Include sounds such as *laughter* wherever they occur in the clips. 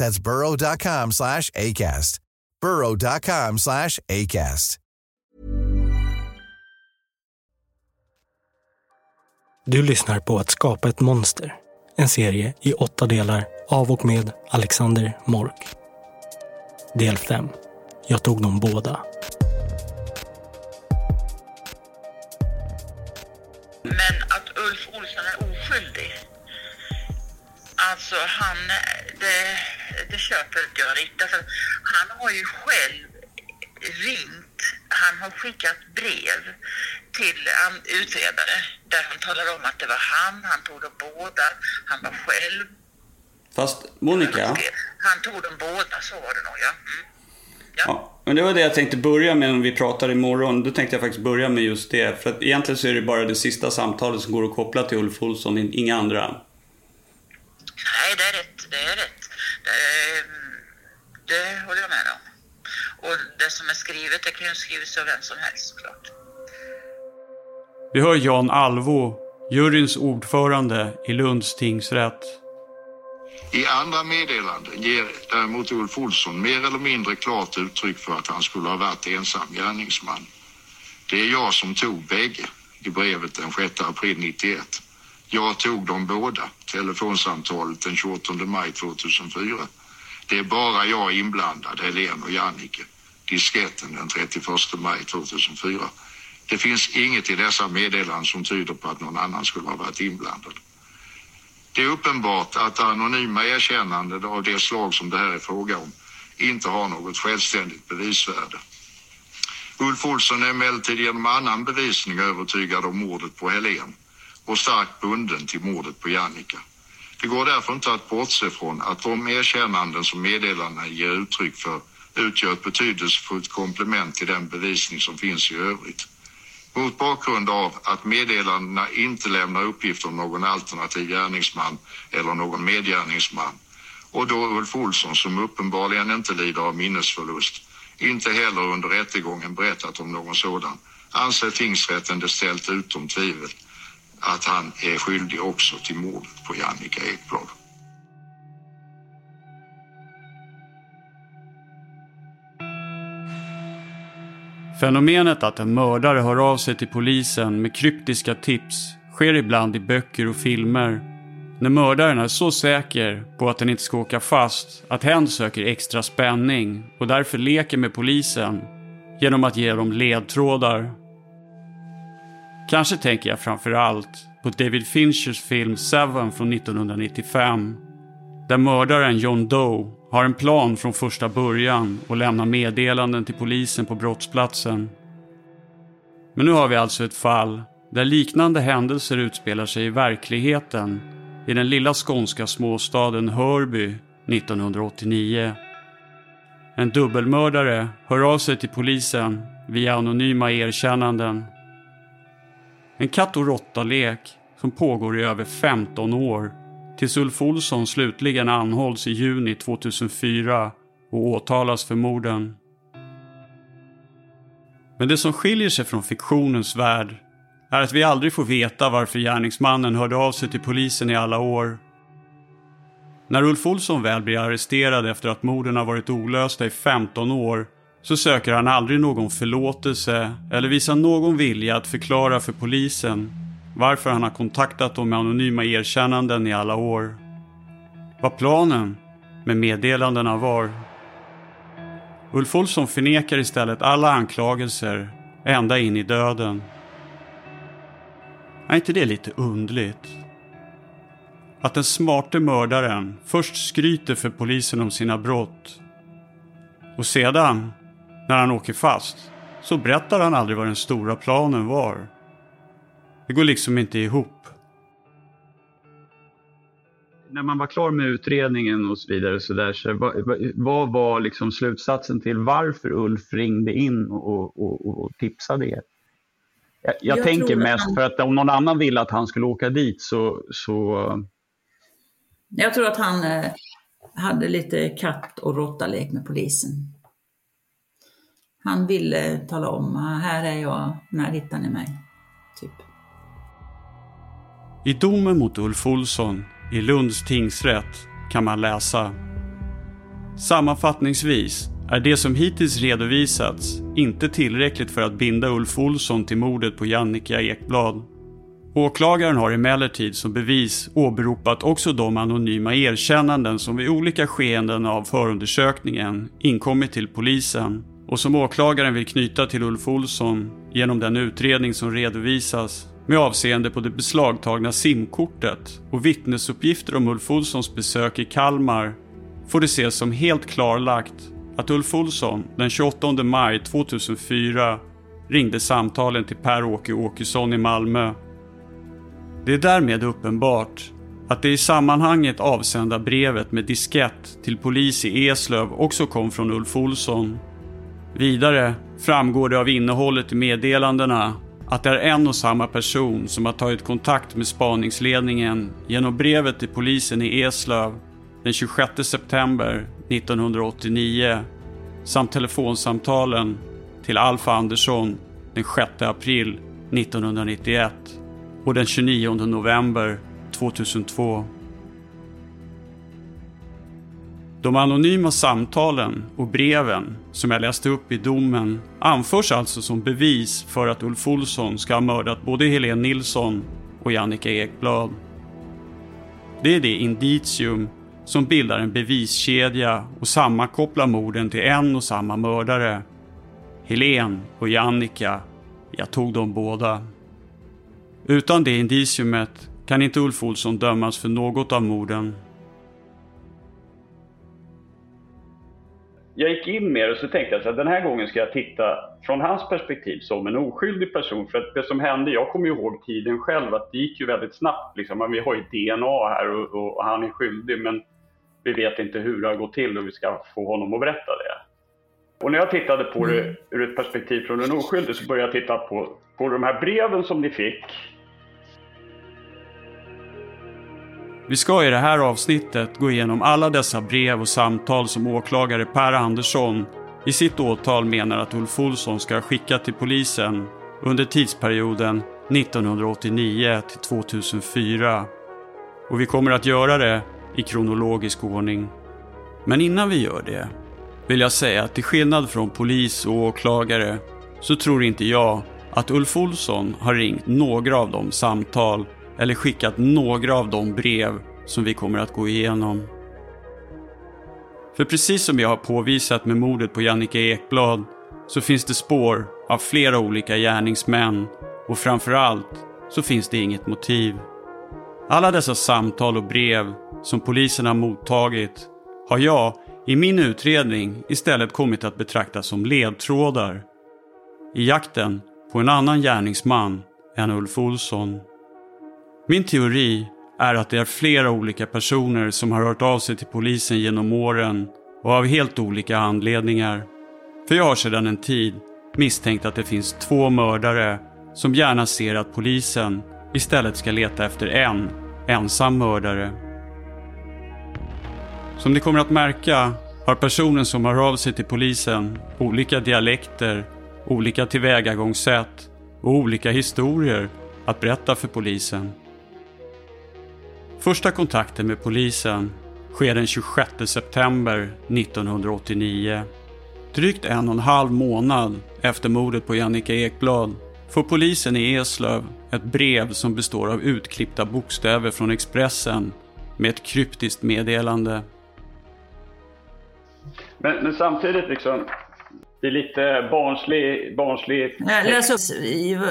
That's burrow.com slash ACAST. burrow.com slash ACAST. Du lyssnar på Att skapa ett monster. En serie i åtta delar av och med Alexander Mork. Del 5. Jag tog dem båda. Men att Ulf Olsson är oskyldig. Alltså han, det, det köper inte jag riktigt. Alltså, han har ju själv ringt, han har skickat brev till utredare där han talar om att det var han, han tog dem båda, han var själv. Fast Monica, Han tog dem båda, så var det nog ja. Mm. ja, men det var det jag tänkte börja med när vi pratar imorgon. Då tänkte jag faktiskt börja med just det. För att egentligen så är det bara det sista samtalet som går att koppla till Ulf Olsson, inga andra. Nej, det är rätt. Det är rätt. Det, är, det håller jag med om. Och det som är skrivet, det kan ju skrivas av vem som helst såklart. Vi hör Jan Alvo, juryns ordförande i Lunds tingsrätt. I andra meddelanden ger däremot Ulf Olsson mer eller mindre klart uttryck för att han skulle ha varit ensam gärningsman. Det är jag som tog bägge i brevet den 6 april 91. Jag tog dem båda, telefonsamtalet den 28 maj 2004. Det är bara jag inblandad, Helene och Jannike. Disketten den 31 maj 2004. Det finns inget i dessa meddelanden som tyder på att någon annan skulle ha varit inblandad. Det är uppenbart att anonyma erkännanden av det slag som det här är fråga om inte har något självständigt bevisvärde. Ulf Olsson är emellertid genom annan bevisning övertygad om mordet på Helen och starkt bunden till mordet på Jannica. Det går därför inte att bortse från att de erkännanden som meddelarna ger uttryck för utgör ett betydelsefullt komplement till den bevisning som finns i övrigt. Mot bakgrund av att meddelandena inte lämnar uppgifter om någon alternativ gärningsman eller någon medgärningsman och då Ulf Olsson som uppenbarligen inte lider av minnesförlust inte heller under rättegången berättat om någon sådan anser tingsrätten det ställt utom tvivel att han är skyldig också till mordet på Jannica Ekblad. Fenomenet att en mördare hör av sig till polisen med kryptiska tips sker ibland i böcker och filmer. När mördaren är så säker på att den inte ska åka fast att hen söker extra spänning och därför leker med polisen genom att ge dem ledtrådar. Kanske tänker jag framförallt på David Finchers film Seven från 1995. Där mördaren John Doe har en plan från första början och lämnar meddelanden till polisen på brottsplatsen. Men nu har vi alltså ett fall där liknande händelser utspelar sig i verkligheten i den lilla skånska småstaden Hörby 1989. En dubbelmördare hör av sig till polisen via anonyma erkännanden. En katt och råtta-lek som pågår i över 15 år tills Ulf Olsson slutligen anhålls i juni 2004 och åtalas för morden. Men det som skiljer sig från fiktionens värld är att vi aldrig får veta varför gärningsmannen hörde av sig till polisen i alla år. När Ulf Olsson väl blir arresterad efter att morden har varit olösta i 15 år så söker han aldrig någon förlåtelse eller visar någon vilja att förklara för polisen varför han har kontaktat dem med anonyma erkännanden i alla år. Vad planen med meddelandena var. Ulf Olsson förnekar istället alla anklagelser ända in i döden. Är inte det lite undligt? Att den smarte mördaren först skryter för polisen om sina brott och sedan, när han åker fast, så berättar han aldrig vad den stora planen var. Det går liksom inte ihop. När man var klar med utredningen och så vidare, så där, så vad, vad var liksom slutsatsen till varför Ulf ringde in och, och, och tipsade er? Jag, jag, jag tänker mest han... för att om någon annan ville att han skulle åka dit så... så... Jag tror att han eh, hade lite katt och råttalek med polisen. Han ville tala om, här är jag, när hittar ni mig? Typ. I domen mot Ulf Olsson i Lunds tingsrätt kan man läsa Sammanfattningsvis är det som hittills redovisats inte tillräckligt för att binda Ulf Olsson till mordet på Jannica Ekblad. Åklagaren har emellertid som bevis åberopat också de anonyma erkännanden som vid olika skeenden av förundersökningen inkommit till polisen och som åklagaren vill knyta till Ulf Olsson genom den utredning som redovisas med avseende på det beslagtagna simkortet och vittnesuppgifter om Ulf Olssons besök i Kalmar får det ses som helt klarlagt att Ulf Olsson den 28 maj 2004 ringde samtalen till Per-Åke Åkesson i Malmö. Det är därmed uppenbart att det i sammanhanget avsända brevet med diskett till polis i Eslöv också kom från Ulf Olsson. Vidare framgår det av innehållet i meddelandena att det är en och samma person som har tagit kontakt med spaningsledningen genom brevet till polisen i Eslöv den 26 september 1989 samt telefonsamtalen till Alfa Andersson den 6 april 1991 och den 29 november 2002. De anonyma samtalen och breven som jag läste upp i domen anförs alltså som bevis för att Ulf Olsson ska ha mördat både Helene Nilsson och Jannica Ekblad. Det är det indicium som bildar en beviskedja och sammankopplar morden till en och samma mördare. Helen och Jannica, jag tog dem båda. Utan det indiciumet kan inte Ulf Olsson dömas för något av morden. Jag gick in med det och så tänkte jag att den här gången ska jag titta från hans perspektiv som en oskyldig person. För att det som hände, jag kommer ihåg tiden själv, att det gick ju väldigt snabbt. Liksom. Vi har ju DNA här och, och, han är skyldig men vi vet inte hur det har gått till och vi ska få honom att berätta det. Och när jag tittade på det mm. ur ett perspektiv från en oskyldig så började jag titta på, på de här breven som ni fick Vi ska i det här avsnittet gå igenom alla dessa brev och samtal som åklagare Per Andersson i sitt åtal menar att Ulf Olsson ska ha skickat till polisen under tidsperioden 1989 till 2004. Och vi kommer att göra det i kronologisk ordning. Men innan vi gör det vill jag säga att till skillnad från polis och åklagare så tror inte jag att Ulf Olsson har ringt några av de samtal eller skickat några av de brev som vi kommer att gå igenom. För precis som jag har påvisat med mordet på Jannica Ekblad så finns det spår av flera olika gärningsmän och framförallt så finns det inget motiv. Alla dessa samtal och brev som polisen har mottagit har jag i min utredning istället kommit att betrakta som ledtrådar i jakten på en annan gärningsman än Ulf Olsson. Min teori är att det är flera olika personer som har hört av sig till polisen genom åren och av helt olika anledningar. För jag har sedan en tid misstänkt att det finns två mördare som gärna ser att polisen istället ska leta efter en ensam mördare. Som ni kommer att märka har personen som hör av sig till polisen olika dialekter olika tillvägagångssätt och olika historier att berätta för polisen. Första kontakten med polisen sker den 26 september 1989. Drygt en och en halv månad efter mordet på Jannica Ekblad får polisen i Eslöv ett brev som består av utklippta bokstäver från Expressen med ett kryptiskt meddelande. Men, men samtidigt liksom, det är lite barnslig... barnslig läs upp,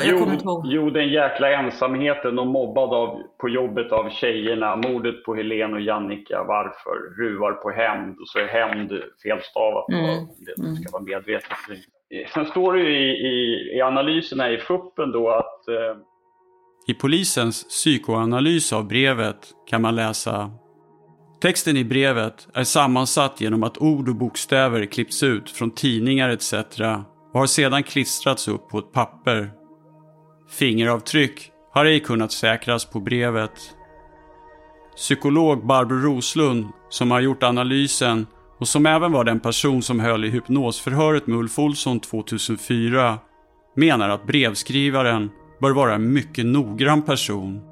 jag kommer inte ihåg. Jo, den jäkla ensamheten och mobbad av, på jobbet av tjejerna. Mordet på Helen och Jannica, varför? Ruvar på hämnd. Och så är hämnd felstavat. Mm. Det mm. ska vara medvetet. Sen står det ju i, i, i analyserna i FUPen då att... Eh... I polisens psykoanalys av brevet kan man läsa Texten i brevet är sammansatt genom att ord och bokstäver klippts ut från tidningar etc. och har sedan klistrats upp på ett papper. Fingeravtryck har ej kunnat säkras på brevet. Psykolog Barbro Roslund, som har gjort analysen och som även var den person som höll i hypnosförhöret med Ulf Olsson 2004, menar att brevskrivaren bör vara en mycket noggrann person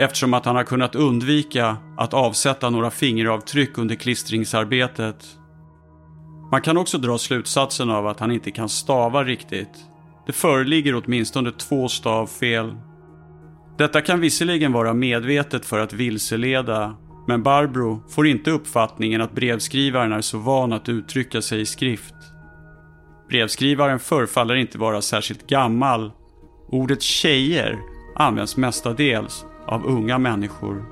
eftersom att han har kunnat undvika att avsätta några fingeravtryck under klistringsarbetet. Man kan också dra slutsatsen av att han inte kan stava riktigt. Det föreligger åtminstone två stavfel. Detta kan visserligen vara medvetet för att vilseleda, men Barbro får inte uppfattningen att brevskrivaren är så van att uttrycka sig i skrift. Brevskrivaren förefaller inte vara särskilt gammal. Ordet tjejer används mestadels av unga människor.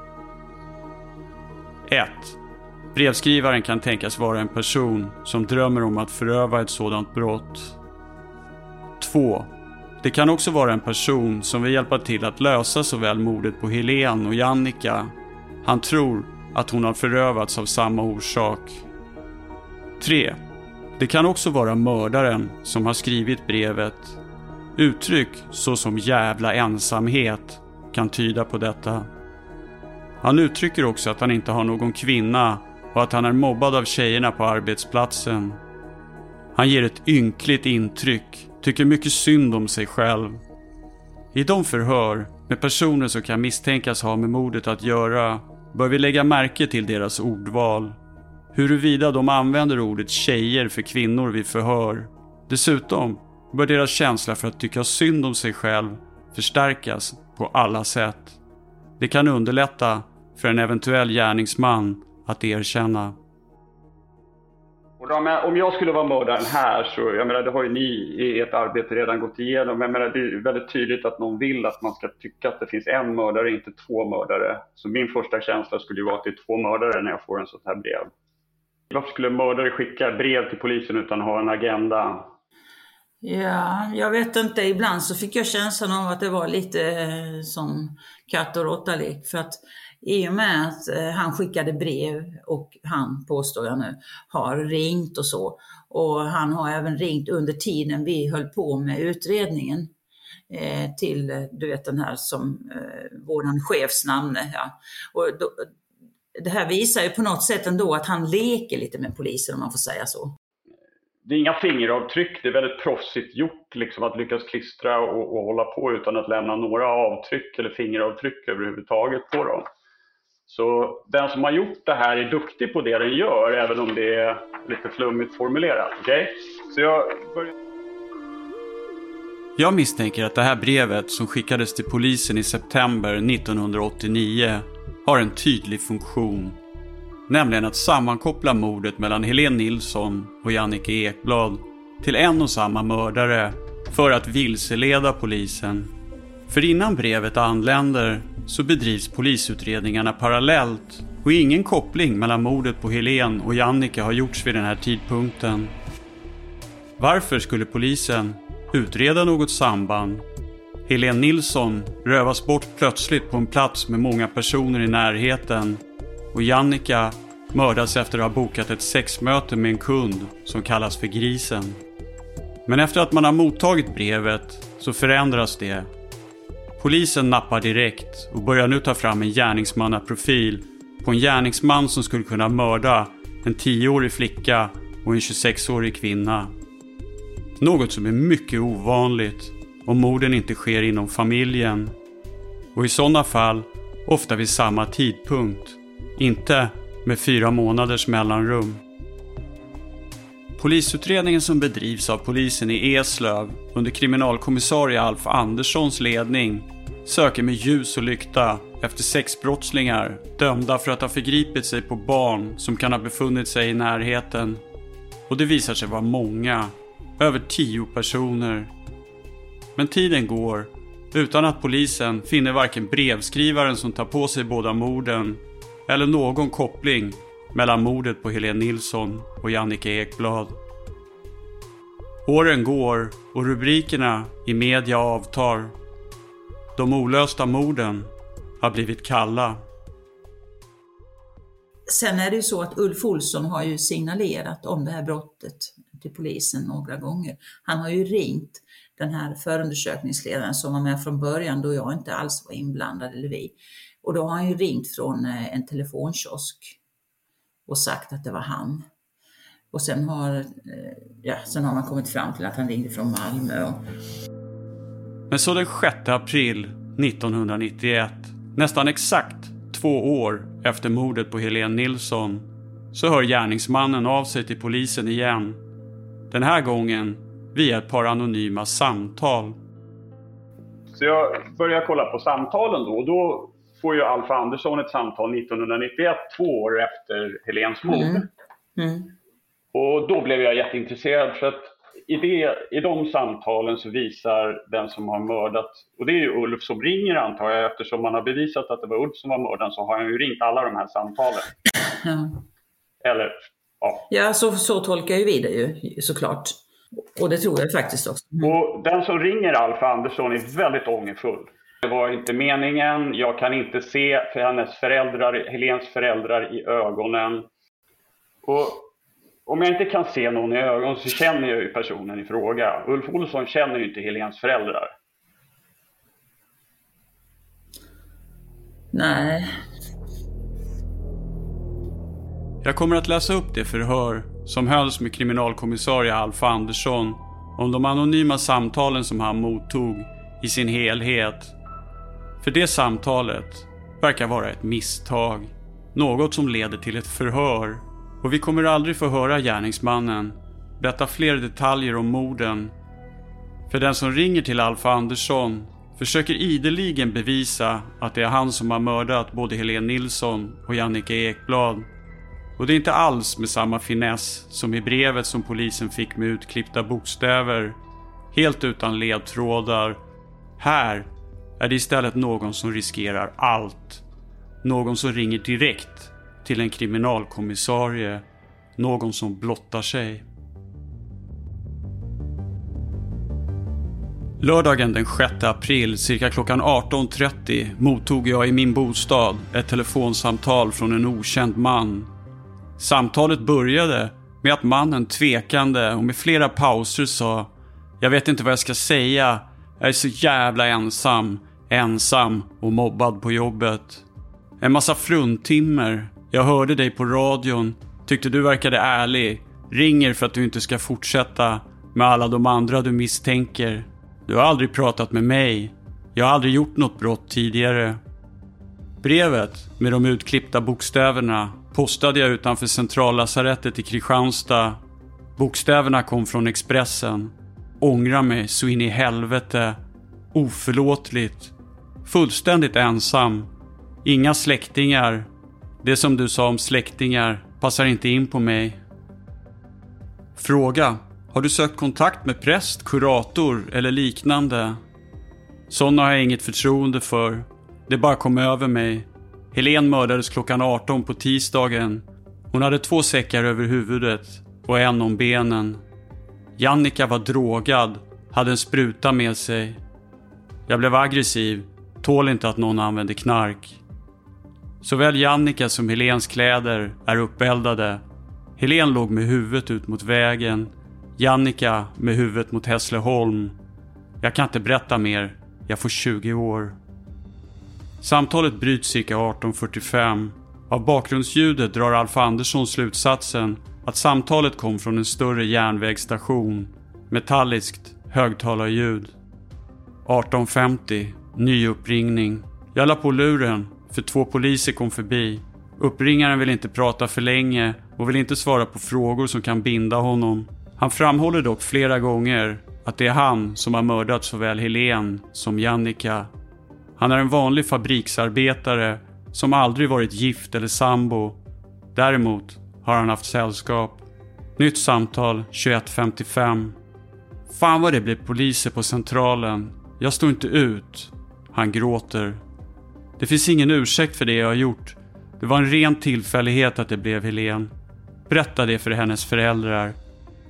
1. Brevskrivaren kan tänkas vara en person som drömmer om att föröva ett sådant brott. 2. Det kan också vara en person som vill hjälpa till att lösa såväl mordet på Helen och Jannica. Han tror att hon har förövats av samma orsak. 3. Det kan också vara mördaren som har skrivit brevet. Uttryck såsom jävla ensamhet kan tyda på detta. Han uttrycker också att han inte har någon kvinna och att han är mobbad av tjejerna på arbetsplatsen. Han ger ett ynkligt intryck, tycker mycket synd om sig själv. I de förhör med personer som kan misstänkas ha med mordet att göra bör vi lägga märke till deras ordval. Huruvida de använder ordet tjejer för kvinnor vid förhör. Dessutom bör deras känsla för att tycka synd om sig själv förstärkas på alla sätt. Det kan underlätta för en eventuell gärningsman att erkänna. om jag skulle vara mördaren här så, jag menar det har ju ni i ert arbete redan gått igenom. Jag menar det är väldigt tydligt att någon vill att man ska tycka att det finns en mördare, inte två mördare. Så min första känsla skulle ju vara att det är två mördare när jag får en sånt här brev. Varför skulle mördare skicka brev till polisen utan att ha en agenda? Ja, jag vet inte. Ibland så fick jag känslan av att det var lite eh, som katt och råttalek. För att i och med att eh, han skickade brev och han, påstår jag nu, har ringt och så. Och han har även ringt under tiden vi höll på med utredningen eh, till, du vet den här som eh, våran chefs namn. Ja. Och då, det här visar ju på något sätt ändå att han leker lite med polisen om man får säga så det är inga fingeravtryck, det är väldigt proffsigt gjort liksom, att lyckas klistra och, och hålla på utan att lämna några avtryck eller fingeravtryck överhuvudtaget på dem. Så den som har gjort det här är duktig på det den gör, även om det är lite flummigt formulerat. Okay? Så jag börjar... Jag misstänker att det här brevet som skickades till polisen i september 1989 har en tydlig funktion Nämligen att sammankoppla mordet mellan Helene Nilsson och Jannike Ekblad till en och samma mördare för att vilseleda polisen. För innan brevet anländer så bedrivs polisutredningarna parallellt och ingen koppling mellan mordet på Helen och Jannike har gjorts vid den här tidpunkten. Varför skulle polisen utreda något samband? Helen Nilsson rövas bort plötsligt på en plats med många personer i närheten och Jannica mördas efter att ha bokat ett sexmöte med en kund som kallas för Grisen. Men efter att man har mottagit brevet så förändras det. Polisen nappar direkt och börjar nu ta fram en gärningsmannaprofil på en gärningsman som skulle kunna mörda en 10-årig flicka och en 26-årig kvinna. Något som är mycket ovanligt om morden inte sker inom familjen. Och i sådana fall ofta vid samma tidpunkt. Inte med fyra månaders mellanrum. Polisutredningen som bedrivs av polisen i Eslöv under kriminalkommissarie Alf Anderssons ledning söker med ljus och lykta efter sexbrottslingar dömda för att ha förgripit sig på barn som kan ha befunnit sig i närheten. Och det visar sig vara många, över tio personer. Men tiden går utan att polisen finner varken brevskrivaren som tar på sig båda morden eller någon koppling mellan mordet på Helene Nilsson och Jannike Ekblad. Åren går och rubrikerna i media avtar. De olösta morden har blivit kalla. Sen är det ju så att Ulf Olsson har ju signalerat om det här brottet till polisen några gånger. Han har ju ringt den här förundersökningsledaren som var med från början då jag inte alls var inblandad, eller vi. Och då har han ju ringt från eh, en telefonkiosk och sagt att det var han. Och sen har, eh, ja, sen har man kommit fram till att han ringde från Malmö. Men så den 6 april 1991, nästan exakt två år efter mordet på Helene Nilsson, så hör gärningsmannen av sig till polisen igen. Den här gången via ett par anonyma samtal. Så jag börjar kolla på samtalen då och då får ju Alf Andersson ett samtal 1991, två år efter Helens mord. Mm. Mm. Och då blev jag jätteintresserad för att i, det, i de samtalen så visar den som har mördat, och det är ju Ulf som ringer antar jag, eftersom man har bevisat att det var Ulf som var mördaren så har han ju ringt alla de här samtalen. Ja, Eller, ja. ja så, så tolkar ju vi det ju såklart. Och det tror jag faktiskt också. Mm. Och den som ringer Alf Andersson är väldigt ångerfull. Det var inte meningen, jag kan inte se för hennes föräldrar, Helens föräldrar i ögonen. Och om jag inte kan se någon i ögonen så känner jag ju personen i fråga. Ulf Olsson känner ju inte Helens föräldrar. Nej, Jag kommer att läsa upp det förhör som hölls med kriminalkommissarie Alf Andersson om de anonyma samtalen som han mottog i sin helhet. För det samtalet verkar vara ett misstag. Något som leder till ett förhör. Och vi kommer aldrig få höra gärningsmannen berätta fler detaljer om morden. För den som ringer till Alf Andersson försöker ideligen bevisa att det är han som har mördat både Helene Nilsson och Jannike Ekblad. Och det är inte alls med samma finess som i brevet som polisen fick med utklippta bokstäver. Helt utan ledtrådar. Här är det istället någon som riskerar allt. Någon som ringer direkt till en kriminalkommissarie. Någon som blottar sig. Lördagen den 6 april cirka klockan 18.30 mottog jag i min bostad ett telefonsamtal från en okänd man. Samtalet började med att mannen tvekande och med flera pauser sa Jag vet inte vad jag ska säga. Jag är så jävla ensam. Ensam och mobbad på jobbet. En massa fruntimmer. Jag hörde dig på radion. Tyckte du verkade ärlig. Ringer för att du inte ska fortsätta med alla de andra du misstänker. Du har aldrig pratat med mig. Jag har aldrig gjort något brott tidigare. Brevet med de utklippta bokstäverna postade jag utanför centrallasarettet i Kristianstad. Bokstäverna kom från Expressen. Ångrar mig så in i helvete. Oförlåtligt. Fullständigt ensam. Inga släktingar. Det som du sa om släktingar passar inte in på mig. Fråga. Har du sökt kontakt med präst, kurator eller liknande? Sådana har jag inget förtroende för. Det bara kom över mig. Helen mördades klockan 18 på tisdagen. Hon hade två säckar över huvudet och en om benen. Jannika var drogad, hade en spruta med sig. Jag blev aggressiv, tål inte att någon använder knark. Såväl Jannika som Helens kläder är uppeldade. Helen låg med huvudet ut mot vägen. Jannika med huvudet mot Hässleholm. Jag kan inte berätta mer. Jag får 20 år. Samtalet bryts cirka 18.45. Av bakgrundsljudet drar Alf Andersson slutsatsen att samtalet kom från en större järnvägsstation. Metalliskt högtalarljud. 18.50. Ny uppringning. Jag la på luren, för två poliser kom förbi. Uppringaren vill inte prata för länge och vill inte svara på frågor som kan binda honom. Han framhåller dock flera gånger att det är han som har mördat såväl Helen som Jannica. Han är en vanlig fabriksarbetare som aldrig varit gift eller sambo. Däremot har han haft sällskap. Nytt samtal 21.55. Fan vad det blir poliser på centralen. Jag står inte ut. Han gråter. Det finns ingen ursäkt för det jag har gjort. Det var en ren tillfällighet att det blev Helen. Berätta det för hennes föräldrar.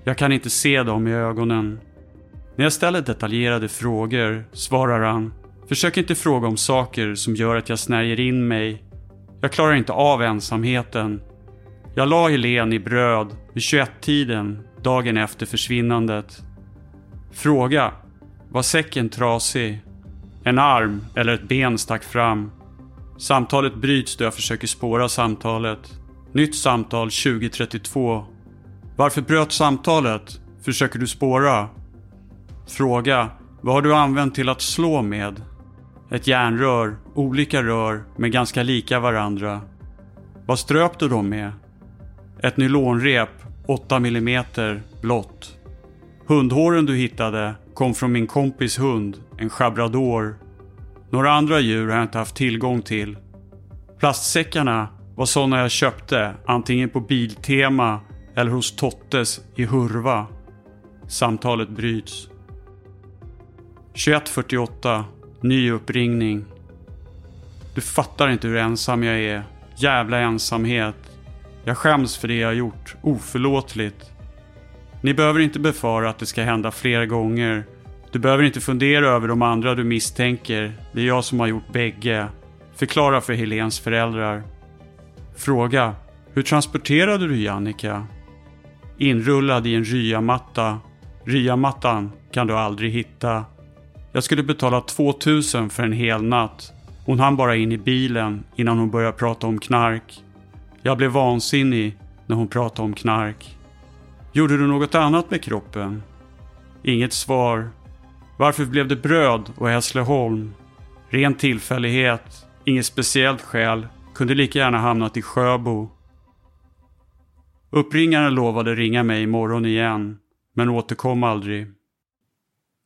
Jag kan inte se dem i ögonen. När jag ställer detaljerade frågor svarar han Försök inte fråga om saker som gör att jag snärjer in mig. Jag klarar inte av ensamheten. Jag la Helen i bröd vid 21-tiden dagen efter försvinnandet. Fråga. Var säcken trasig? En arm eller ett ben stack fram. Samtalet bryts då jag försöker spåra samtalet. Nytt samtal 2032. Varför bröt samtalet? Försöker du spåra? Fråga. Vad har du använt till att slå med? Ett järnrör, olika rör, men ganska lika varandra. Vad ströp du dem med? Ett nylonrep, 8 mm, blått. Hundhåren du hittade kom från min kompis hund, en chabrador. Några andra djur har jag inte haft tillgång till. Plastsäckarna var sådana jag köpte, antingen på Biltema eller hos Tottes i Hurva. Samtalet bryts. 21.48. Ny uppringning. Du fattar inte hur ensam jag är. Jävla ensamhet. Jag skäms för det jag gjort. Oförlåtligt. Ni behöver inte befara att det ska hända fler gånger. Du behöver inte fundera över de andra du misstänker. Det är jag som har gjort bägge. Förklara för Helens föräldrar. Fråga. Hur transporterade du Jannika? Inrullad i en ryamatta. Ryamattan kan du aldrig hitta. Jag skulle betala 2000 för en hel natt. Hon hann bara in i bilen innan hon började prata om knark. Jag blev vansinnig när hon pratade om knark. Gjorde du något annat med kroppen? Inget svar. Varför blev det bröd och Hässleholm? Ren tillfällighet, inget speciellt skäl, kunde lika gärna hamnat i Sjöbo. Uppringaren lovade ringa mig imorgon igen, men återkom aldrig.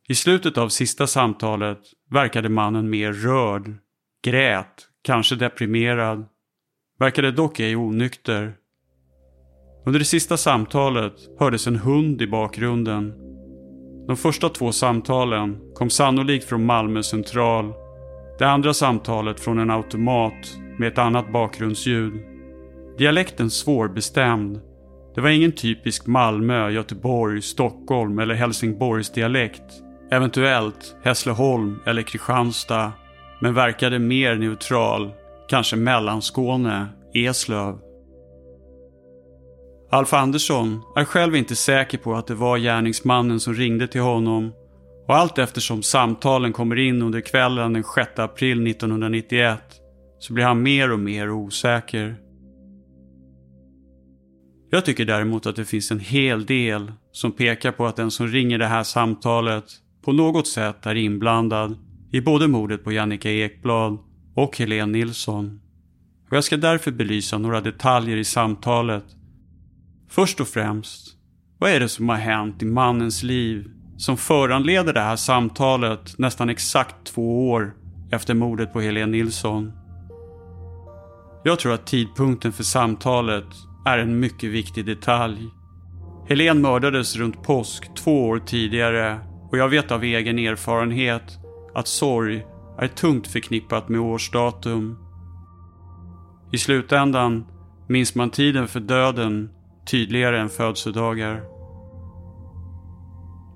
I slutet av sista samtalet verkade mannen mer rörd, grät, kanske deprimerad. Verkade dock ej onykter. Under det sista samtalet hördes en hund i bakgrunden. De första två samtalen kom sannolikt från Malmö central. Det andra samtalet från en automat med ett annat bakgrundsljud. Dialekten svårbestämd. Det var ingen typisk Malmö, Göteborg, Stockholm eller Helsingborgs dialekt. Eventuellt Hässleholm eller Kristianstad. Men verkade mer neutral. Kanske Mellanskåne, Eslöv. Alf Andersson är själv inte säker på att det var gärningsmannen som ringde till honom och allt eftersom samtalen kommer in under kvällen den 6 april 1991 så blir han mer och mer osäker. Jag tycker däremot att det finns en hel del som pekar på att den som ringer det här samtalet på något sätt är inblandad i både mordet på Jannica Ekblad och Helene Nilsson. Och jag ska därför belysa några detaljer i samtalet. Först och främst, vad är det som har hänt i mannens liv som föranleder det här samtalet nästan exakt två år efter mordet på Helene Nilsson? Jag tror att tidpunkten för samtalet är en mycket viktig detalj. Helene mördades runt påsk två år tidigare och jag vet av egen erfarenhet att sorg är tungt förknippat med årsdatum. I slutändan minns man tiden för döden tydligare än födelsedagar.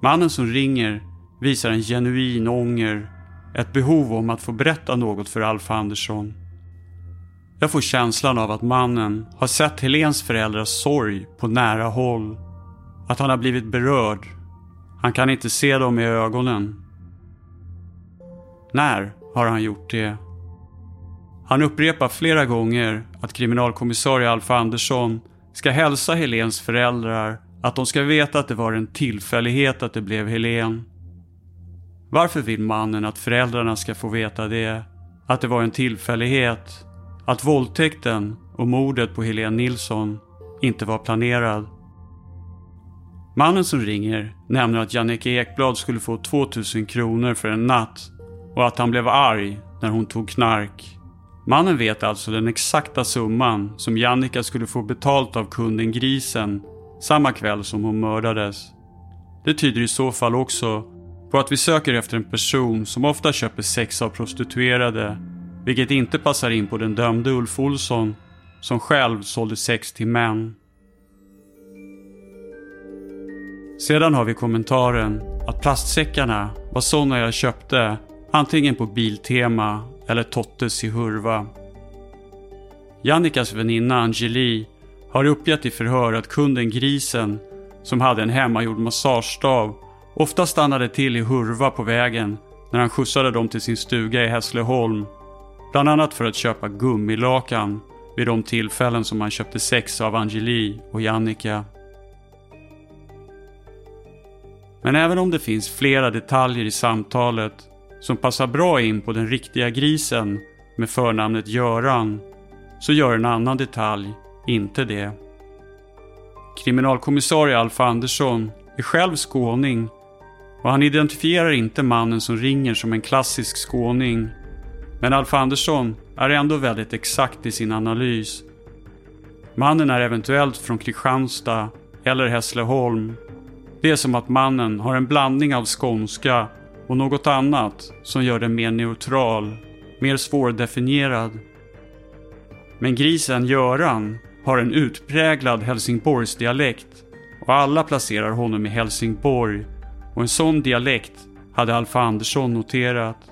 Mannen som ringer visar en genuin ånger, ett behov om att få berätta något för Alf Andersson. Jag får känslan av att mannen har sett Helens föräldrars sorg på nära håll. Att han har blivit berörd. Han kan inte se dem i ögonen. När har han gjort det? Han upprepar flera gånger att kriminalkommissarie Alf Andersson ska hälsa Helens föräldrar att de ska veta att det var en tillfällighet att det blev Helen. Varför vill mannen att föräldrarna ska få veta det? Att det var en tillfällighet? Att våldtäkten och mordet på Helene Nilsson inte var planerad? Mannen som ringer nämner att Jannike Ekblad skulle få 2000 kronor för en natt och att han blev arg när hon tog knark. Mannen vet alltså den exakta summan som Jannica skulle få betalt av kunden Grisen samma kväll som hon mördades. Det tyder i så fall också på att vi söker efter en person som ofta köper sex av prostituerade, vilket inte passar in på den dömde Ulf Olsson som själv sålde sex till män. Sedan har vi kommentaren att plastsäckarna var sådana jag köpte antingen på Biltema eller Tottes i Hurva. Jannikas väninna Angeli har uppgett i förhör att kunden Grisen, som hade en hemmagjord massagestav, ofta stannade till i Hurva på vägen när han skjutsade dem till sin stuga i Hässleholm. Bland annat för att köpa gummilakan vid de tillfällen som han köpte sex av Angeli och Jannika. Men även om det finns flera detaljer i samtalet som passar bra in på den riktiga grisen med förnamnet Göran, så gör en annan detalj inte det. Kriminalkommissarie Alf Andersson är själv skåning och han identifierar inte mannen som ringer som en klassisk skåning. Men Alf Andersson är ändå väldigt exakt i sin analys. Mannen är eventuellt från Kristianstad eller Hässleholm. Det är som att mannen har en blandning av skånska och något annat som gör den mer neutral, mer svårdefinierad. Men grisen Göran har en utpräglad Helsingborgsdialekt och alla placerar honom i Helsingborg och en sån dialekt hade Alfa Andersson noterat.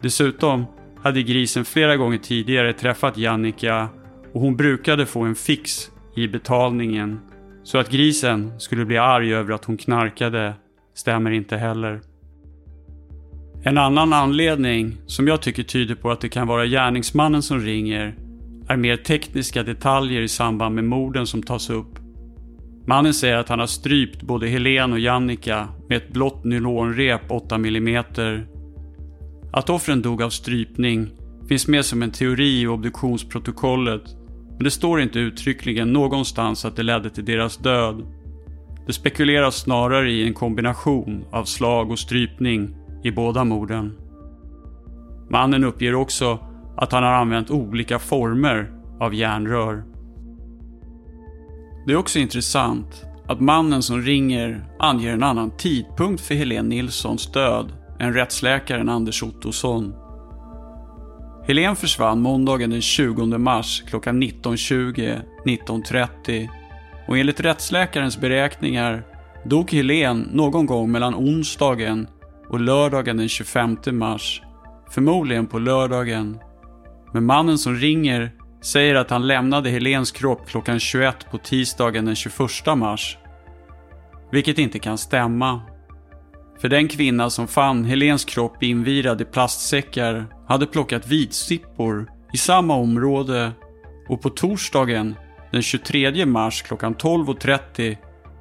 Dessutom hade grisen flera gånger tidigare träffat Jannica och hon brukade få en fix i betalningen. Så att grisen skulle bli arg över att hon knarkade stämmer inte heller. En annan anledning som jag tycker tyder på att det kan vara gärningsmannen som ringer är mer tekniska detaljer i samband med morden som tas upp. Mannen säger att han har strypt både Helen och Jannica med ett blått nylonrep 8 mm. Att offren dog av strypning finns med som en teori i obduktionsprotokollet men det står inte uttryckligen någonstans att det ledde till deras död. Det spekuleras snarare i en kombination av slag och strypning i båda morden. Mannen uppger också att han har använt olika former av järnrör. Det är också intressant att mannen som ringer anger en annan tidpunkt för Helene Nilssons död än rättsläkaren Anders Ottosson. Helene försvann måndagen den 20 mars klockan 19.20-19.30 och enligt rättsläkarens beräkningar dog Helene någon gång mellan onsdagen och lördagen den 25 mars. Förmodligen på lördagen men mannen som ringer säger att han lämnade Helens kropp klockan 21 på tisdagen den 21 mars. Vilket inte kan stämma. För den kvinna som fann Helens kropp invirad i plastsäckar hade plockat vitsippor i samma område och på torsdagen den 23 mars klockan 12.30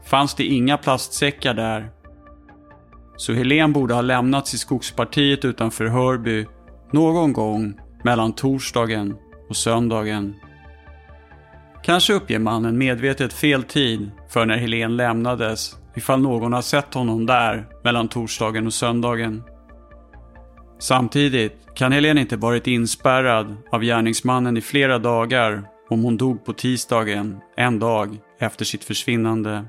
fanns det inga plastsäckar där. Så Helen borde ha lämnats i skogspartiet utanför Hörby någon gång mellan torsdagen och söndagen. Kanske uppger mannen medvetet fel tid för när Helen lämnades ifall någon har sett honom där mellan torsdagen och söndagen. Samtidigt kan Helen inte varit inspärrad av gärningsmannen i flera dagar om hon dog på tisdagen, en dag efter sitt försvinnande.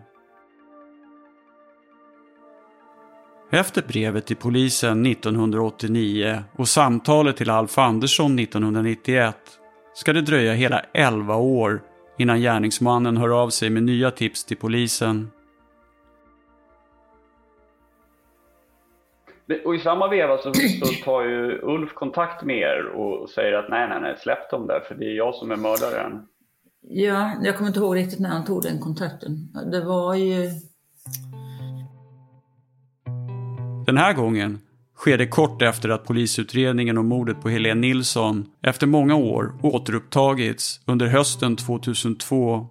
Efter brevet till polisen 1989 och samtalet till Alf Andersson 1991 ska det dröja hela 11 år innan gärningsmannen hör av sig med nya tips till polisen. Och i samma veva så, så, tar ju Ulf kontakt med er och säger att nej, nej, nej, släpp dem där för det är jag som är mördaren. Ja, jag kommer inte ihåg riktigt när han tog den kontakten. Det var ju Den här gången sker det kort efter att polisutredningen om mordet på Helene Nilsson efter många år återupptagits under hösten 2002.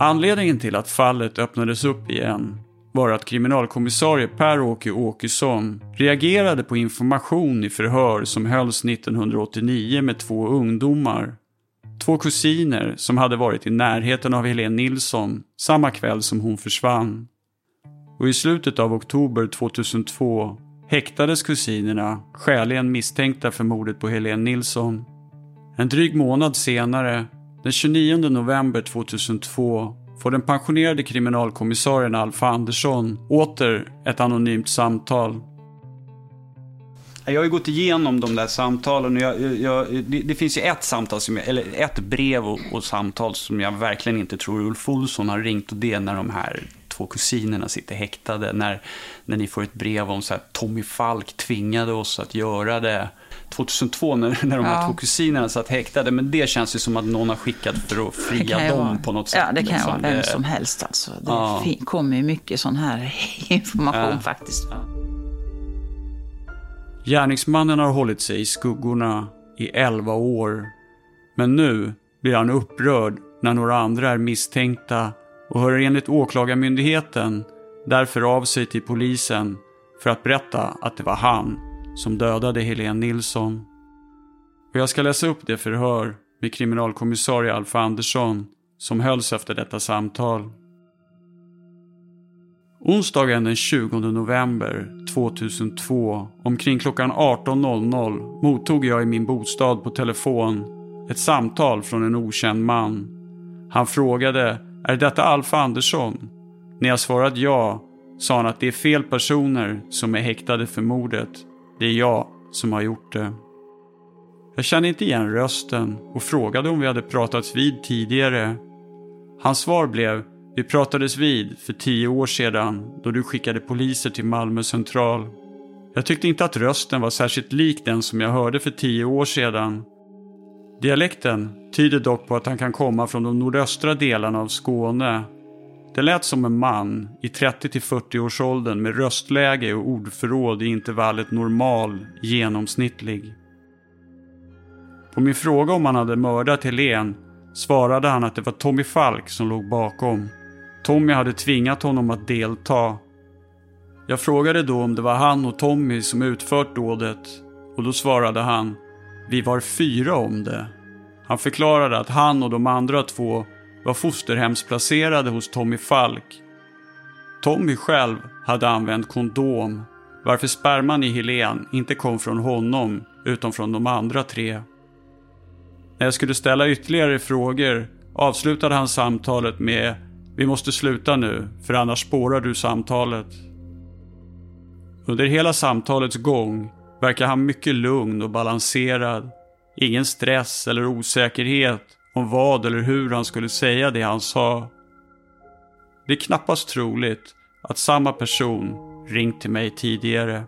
Anledningen till att fallet öppnades upp igen var att kriminalkommissarie Per-Åke Åkesson reagerade på information i förhör som hölls 1989 med två ungdomar. Två kusiner som hade varit i närheten av Helene Nilsson samma kväll som hon försvann. Och i slutet av oktober 2002 häktades kusinerna skäligen misstänkta för mordet på Helene Nilsson. En dryg månad senare, den 29 november 2002, får den pensionerade kriminalkommissarien Alf Andersson åter ett anonymt samtal. Jag har ju gått igenom de där samtalen och jag, jag, det, det, finns ju ett samtal, som jag, eller ett brev och, och, samtal som jag verkligen inte tror Ulf Olsson har ringt och det är när de här två kusinerna sitter häktade. När, när ni får ett brev om så här, Tommy Falk tvingade oss att göra det. 2002 när, när de här två kusinerna satt häktade. Men det känns ju som att någon har skickat för att fria dem vara, på något sätt. Ja, det kan liksom. vara vem som helst alltså. Det ja. kommer ju mycket sån här *laughs* information ja. faktiskt. Gärningsmannen har hållit sig i skuggorna i 11 år. Men nu blir han upprörd när några andra är misstänkta och hör enligt Åklagarmyndigheten därför av sig till polisen för att berätta att det var han som dödade Helene Nilsson. Och jag ska läsa upp det förhör med kriminalkommissarie Alf Andersson som hölls efter detta samtal. Onsdagen den 20 november 2002 omkring klockan 18.00 mottog jag i min bostad på telefon ett samtal från en okänd man. Han frågade är detta Alf Andersson? När jag svarat ja sa han att det är fel personer som är häktade för mordet. Det är jag som har gjort det. Jag kände inte igen rösten och frågade om vi hade pratats vid tidigare. Hans svar blev vi pratades vid för tio år sedan då du skickade poliser till Malmö central. Jag tyckte inte att rösten var särskilt lik den som jag hörde för tio år sedan. Dialekten tyder dock på att han kan komma från de nordöstra delarna av Skåne. Det lät som en man i 30-40 års åldern med röstläge och ordförråd i intervallet normal, genomsnittlig. På min fråga om han hade mördat Helen svarade han att det var Tommy Falk som låg bakom. Tommy hade tvingat honom att delta. Jag frågade då om det var han och Tommy som utfört dådet och då svarade han vi var fyra om det. Han förklarade att han och de andra två var fosterhemsplacerade hos Tommy Falk. Tommy själv hade använt kondom varför sperman i Helen inte kom från honom utan från de andra tre. När jag skulle ställa ytterligare frågor avslutade han samtalet med Vi måste sluta nu, för annars spårar du samtalet. Under hela samtalets gång verkar han mycket lugn och balanserad Ingen stress eller osäkerhet om vad eller hur han skulle säga det han sa. Det är knappast troligt att samma person ringt till mig tidigare.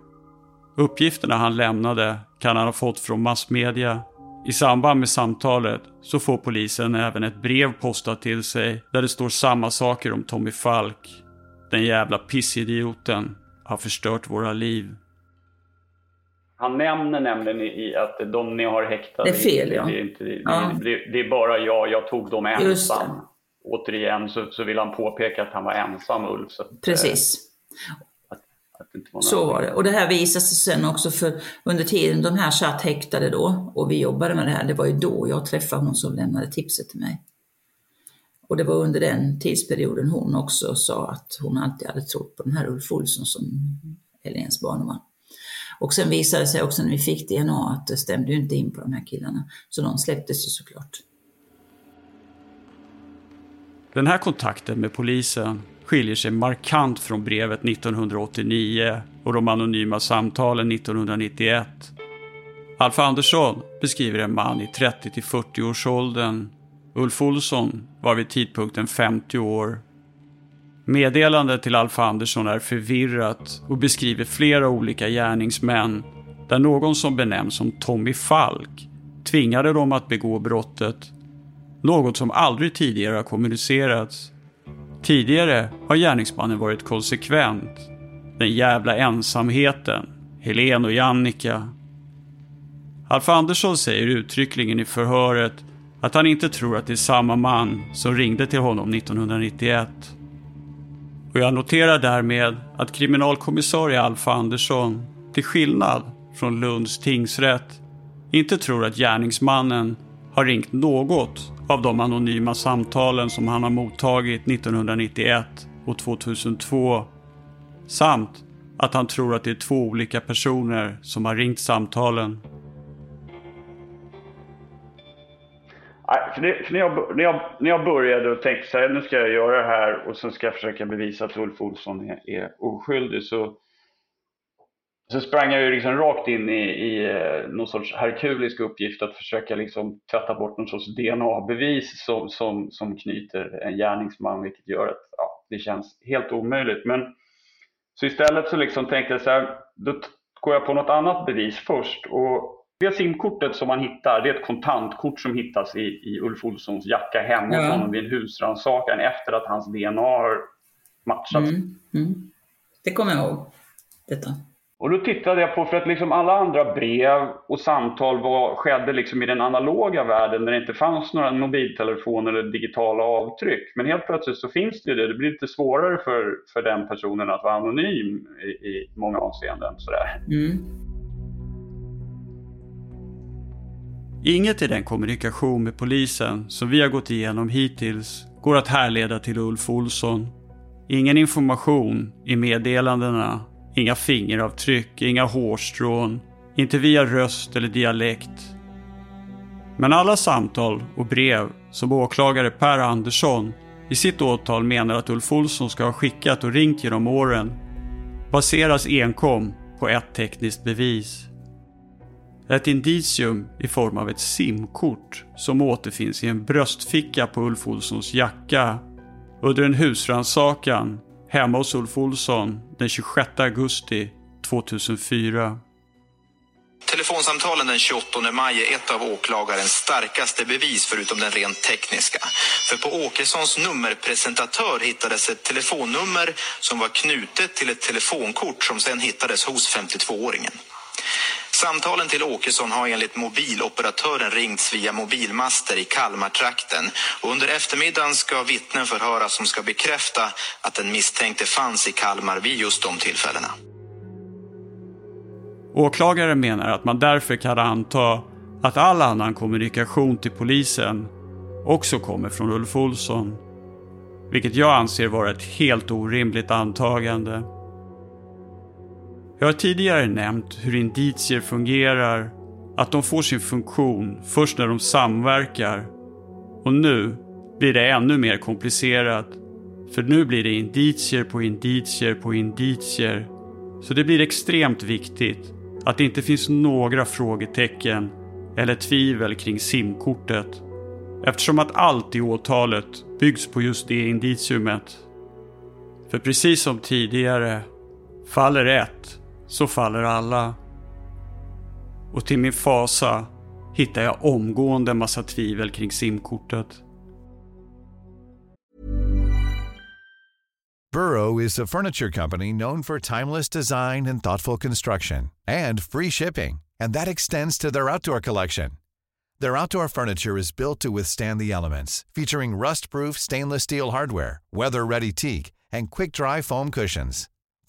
Uppgifterna han lämnade kan han ha fått från massmedia. I samband med samtalet så får polisen även ett brev postat till sig där det står samma saker om Tommy Falk. Den jävla pissidioten har förstört våra liv. Han nämner nämligen i att de ni har häktade, det är fel, ja. det, är inte, det, ja. det, det, är bara jag, jag tog dem ensam. Återigen så, så vill han påpeka att han var ensam Ulf. Så att, Precis. Att, att var så var det. Och det här visade sig sen också för under tiden de här satt häktade då och vi jobbade med det här, det var ju då jag träffade hon som lämnade tipset till mig. Och det var under den tidsperioden hon också sa att hon alltid hade trott på den här Ulf Olsson som Helens barnvakt. Och sen visade det sig också när vi fick DNA att det stämde ju inte in på de här killarna. Så de släpptes ju såklart. Den här kontakten med polisen skiljer sig markant från brevet 1989 och de anonyma samtalen 1991. Alf Andersson beskriver en man i 30 40 års åldern. Ulf Olsson var vid tidpunkten 50 år Meddelandet till Alf Andersson är förvirrat och beskriver flera olika gärningsmän där någon som benämns som Tommy Falk tvingade dem att begå brottet. Något som aldrig tidigare har kommunicerats. Tidigare har gärningsmannen varit konsekvent. Den jävla ensamheten, Helen och Jannica. Alf Andersson säger uttryckligen i förhöret att han inte tror att det är samma man som ringde till honom 1991. Och jag noterar därmed att kriminalkommissarie Alf Andersson, till skillnad från Lunds tingsrätt, inte tror att gärningsmannen har ringt något av de anonyma samtalen som han har mottagit 1991 och 2002 samt att han tror att det är två olika personer som har ringt samtalen. För det, för när, jag, när, jag, när jag började och tänkte så här, nu ska jag göra det här och sen ska jag försöka bevisa att Ulf Olsson är, är oskyldig så, så sprang jag ju liksom rakt in i, i eh, någon sorts herkulisk uppgift att försöka liksom tvätta bort någon sorts DNA-bevis som, som, som knyter en gärningsman, vilket gör att ja, det känns helt omöjligt. Men så istället så liksom tänkte jag så här, då går jag på något annat bevis först. Och det simkortet som man hittar, det är ett kontantkort som hittas i, i Ulf Olssons jacka hemma hos honom vid en husrannsakan efter att hans DNA har matchats. Mm, mm. Det kommer jag ihåg. Detta. Och då tittade jag på, för att liksom alla andra brev och samtal var, skedde liksom i den analoga världen där det inte fanns några mobiltelefoner eller digitala avtryck. Men helt plötsligt så finns det ju det. Det blir lite svårare för, för den personen att vara anonym i, i många avseenden. Sådär. Mm. Inget i den kommunikation med polisen som vi har gått igenom hittills går att härleda till Ulf Olsson. Ingen information i meddelandena Inga fingeravtryck, inga hårstrån, inte via röst eller dialekt. Men alla samtal och brev som åklagare Per Andersson i sitt åtal menar att Ulf Olsson ska ha skickat och ringt genom åren baseras enkom på ett tekniskt bevis. Ett indicium i form av ett simkort som återfinns i en bröstficka på Ulf Olssons jacka under en husrannsakan hemma hos Ulf Olsson den 26 augusti 2004. Telefonsamtalen den 28 maj är ett av åklagarens starkaste bevis förutom den rent tekniska. För på Åkessons nummerpresentatör hittades ett telefonnummer som var knutet till ett telefonkort som sedan hittades hos 52-åringen. Samtalen till Åkesson har enligt mobiloperatören ringts via mobilmaster i Kalmartrakten. Och under eftermiddagen ska vittnen förhöras som ska bekräfta att den misstänkte fanns i Kalmar vid just de tillfällena. Åklagaren menar att man därför kan anta att all annan kommunikation till polisen också kommer från Ulf Olsson. Vilket jag anser vara ett helt orimligt antagande. Jag har tidigare nämnt hur indicier fungerar, att de får sin funktion först när de samverkar. Och nu blir det ännu mer komplicerat. För nu blir det indicier på indicier på indicier. Så det blir extremt viktigt att det inte finns några frågetecken eller tvivel kring simkortet. Eftersom att allt i åtalet byggs på just det indiciumet. För precis som tidigare, faller ett så faller alla. Och till min fasa hittar jag omgående massa tvivel kring simkortet. Burrow is a furniture company known for timeless design and thoughtful construction and free shipping. And that extends to their outdoor collection. Their outdoor furniture is built to withstand the elements, featuring rust-proof stainless steel hardware, weather-ready teak, and quick-dry foam cushions.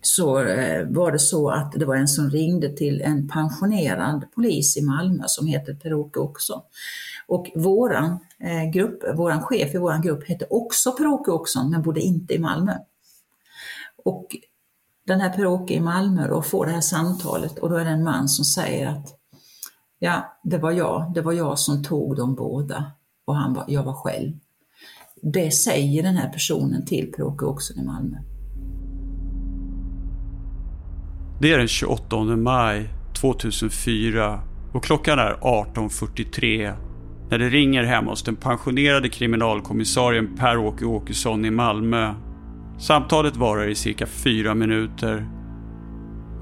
så eh, var det så att det var en som ringde till en pensionerad polis i Malmö som heter Per-Åke också. Och våran eh, grupp, våran chef i våran grupp hette också Per-Åke Åkesson men bodde inte i Malmö. Och den här Per-Åke i Malmö då får det här samtalet och då är det en man som säger att ja, det var jag, det var jag som tog dem båda och han var, jag var själv. Det säger den här personen till Per-Åke Åkesson i Malmö. Det är den 28 maj 2004 och klockan är 18.43 när det ringer hemma hos den pensionerade kriminalkommissarien Per-Åke Åkesson i Malmö. Samtalet varar i cirka fyra minuter.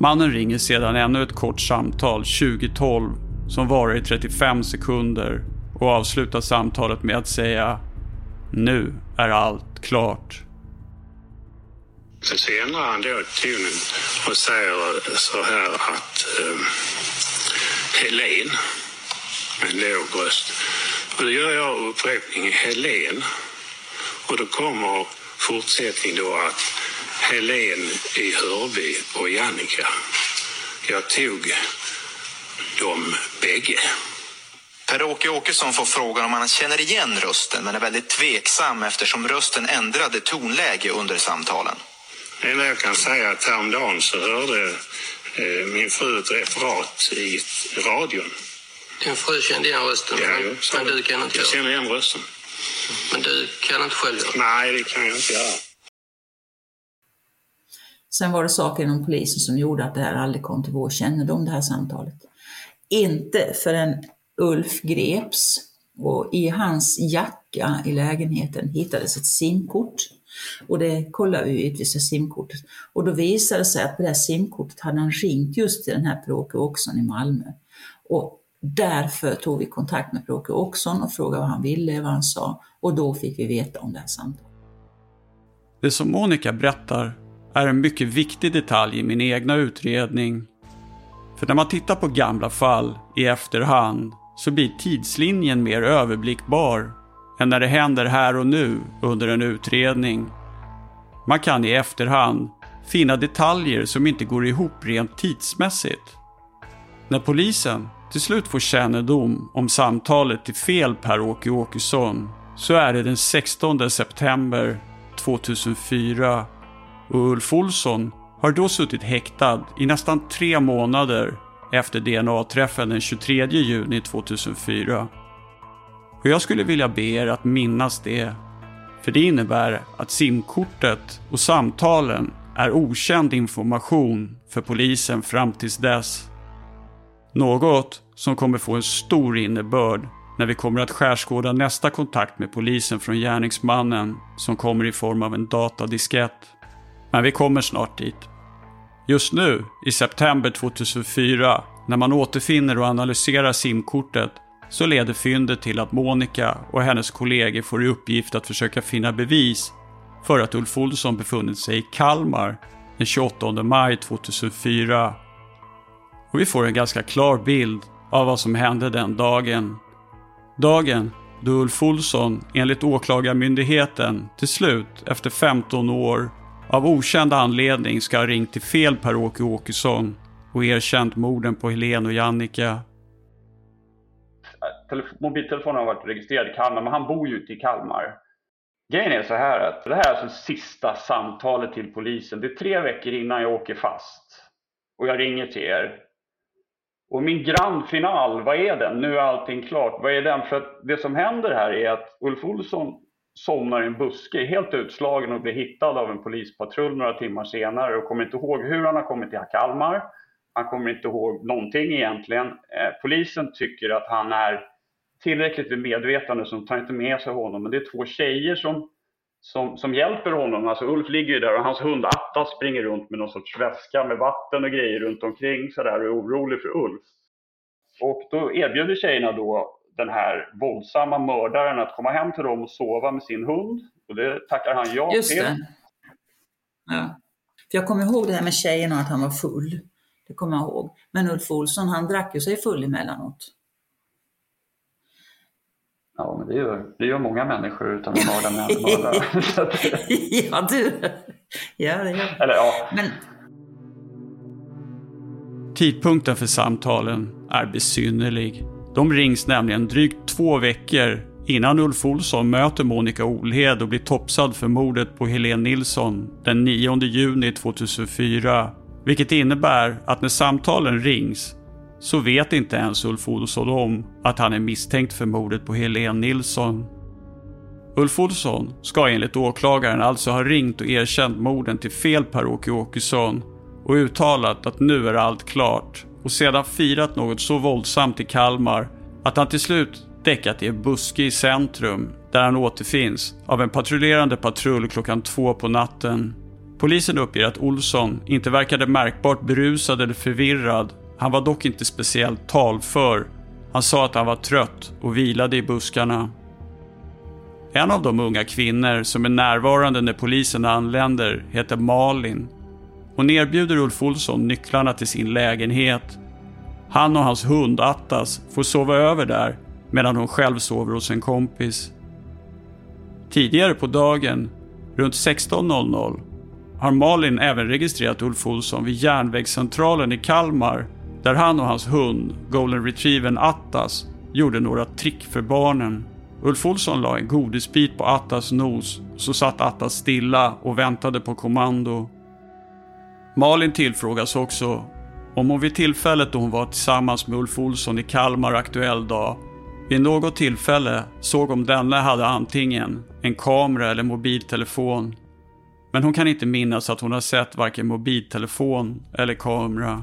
Mannen ringer sedan ännu ett kort samtal 2012 som varar i 35 sekunder och avslutar samtalet med att säga Nu är allt klart. Men så ändrar han då tonen och säger så här att eh, Helen med en låg röst. Och då gör jag upprepningen Helen. Och då kommer fortsättning då att Helen i Hörby och Jannica. Jag tog dem bägge. Per-Åke Åkesson får frågan om han känner igen rösten men är väldigt tveksam eftersom rösten ändrade tonläge under samtalen. Det enda jag kan säga är att häromdagen så hörde eh, min fru ett referat i radion. Din fru kände igen rösten, Ja, men, men du kan inte Jag känner igen rösten. Men du kan inte själv göra Nej, det kan jag inte göra. Sen var det saker inom polisen som gjorde att det här aldrig kom till vår kännedom, det här samtalet. Inte förrän Ulf greps och i hans jacka i lägenheten hittades ett simkort. Och det kollade vi givetvis simkortet. Och då visade det sig att på det här simkortet hade han ringt just till den här Per-Åke Åkesson i Malmö. Och därför tog vi kontakt med Per-Åke Åkesson och frågade vad han ville, vad han sa. Och då fick vi veta om det här samtalet. Det som Monica berättar är en mycket viktig detalj i min egna utredning. För när man tittar på gamla fall i efterhand så blir tidslinjen mer överblickbar än när det händer här och nu under en utredning. Man kan i efterhand finna detaljer som inte går ihop rent tidsmässigt. När polisen till slut får kännedom om samtalet till fel Per-Åke Åkesson så är det den 16 september 2004 och Ulf Olsson har då suttit häktad i nästan tre månader efter DNA-träffen den 23 juni 2004. Och jag skulle vilja be er att minnas det. För det innebär att simkortet och samtalen är okänd information för polisen fram tills dess. Något som kommer få en stor innebörd när vi kommer att skärskåda nästa kontakt med polisen från gärningsmannen som kommer i form av en datadiskett. Men vi kommer snart dit. Just nu, i september 2004, när man återfinner och analyserar simkortet så leder fyndet till att Monica och hennes kollegor får i uppgift att försöka finna bevis för att Ulf Olsson befunnit sig i Kalmar den 28 maj 2004. Och vi får en ganska klar bild av vad som hände den dagen. Dagen då Ulf Olsson enligt Åklagarmyndigheten till slut, efter 15 år, av okänd anledning ska ha ringt till fel Per-Åke Åkesson och erkänt morden på Helen och Jannica. Mobiltelefonen har varit registrerad i Kalmar, men han bor ju inte i Kalmar. Grejen är så här att det här är alltså sista samtalet till polisen. Det är tre veckor innan jag åker fast. Och jag ringer till er. Och min grand final, vad är den? Nu är allting klart. Vad är den? För att det som händer här är att Ulf Olsson somnar i en buske, helt utslagen och blir hittad av en polispatrull några timmar senare och kommer inte ihåg hur han har kommit till Kalmar. Han kommer inte ihåg någonting egentligen. Eh, polisen tycker att han är tillräckligt vid medvetande så de tar inte med sig honom. Men det är två tjejer som, som, som hjälper honom. Alltså Ulf ligger ju där och hans hund Atta springer runt med någon sorts väska med vatten och grejer runt omkring sådär och är orolig för Ulf. Och då erbjuder tjejerna då den här våldsamma mördaren att komma hem till dem och sova med sin hund. Och det tackar han ja Just till. det. Ja. För jag kommer ihåg det här med tjejerna och att han var full. Det kommer jag ihåg. Men Ulf Olsson han drack ju sig full emellanåt. Ja, men det gör, det gör många människor utan att mörda människor. *laughs* ja, du. Ja, det gör Eller ja. Men Tidpunkten för samtalen är besynnerlig. De rings nämligen drygt två veckor innan Ulf Olsson möter Monica Olhed och blir topsad för mordet på Helene Nilsson den 9 juni 2004. Vilket innebär att när samtalen rings så vet inte ens Ulf Olsson om att han är misstänkt för mordet på Helene Nilsson. Ulf Olsson ska enligt åklagaren alltså ha ringt och erkänt morden till fel Per-Åke Åkesson och uttalat att nu är allt klart och sedan firat något så våldsamt i Kalmar att han till slut däckat i en buske i centrum där han återfinns av en patrullerande patrull klockan två på natten. Polisen uppger att Olsson inte verkade märkbart berusad eller förvirrad. Han var dock inte speciellt talför. Han sa att han var trött och vilade i buskarna. En av de unga kvinnor som är närvarande när polisen anländer heter Malin. Hon erbjuder Ulf Olsson nycklarna till sin lägenhet. Han och hans hund Attas får sova över där medan hon själv sover hos en kompis. Tidigare på dagen, runt 16.00, har Malin även registrerat Ulf Olsson vid järnvägscentralen i Kalmar där han och hans hund, golden retrievern Attas, gjorde några trick för barnen. Ulf Olsson la en godisbit på Attas nos, så satt Attas stilla och väntade på kommando. Malin tillfrågas också om hon vid tillfället då hon var tillsammans med Ulf Olsson i Kalmar aktuell dag vid något tillfälle såg om denne hade antingen en kamera eller mobiltelefon. Men hon kan inte minnas att hon har sett varken mobiltelefon eller kamera.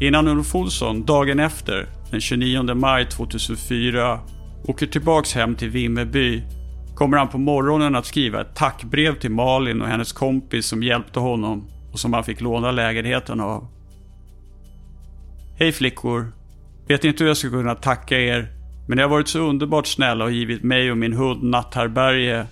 Innan Ulf Olsson dagen efter, den 29 maj 2004, åker tillbaks hem till Vimmerby kommer han på morgonen att skriva ett tackbrev till Malin och hennes kompis som hjälpte honom och som han fick låna lägenheten av. Hej flickor! Vet inte hur jag ska kunna tacka er, men ni har varit så underbart snälla och givit mig och min hund natthärbärge.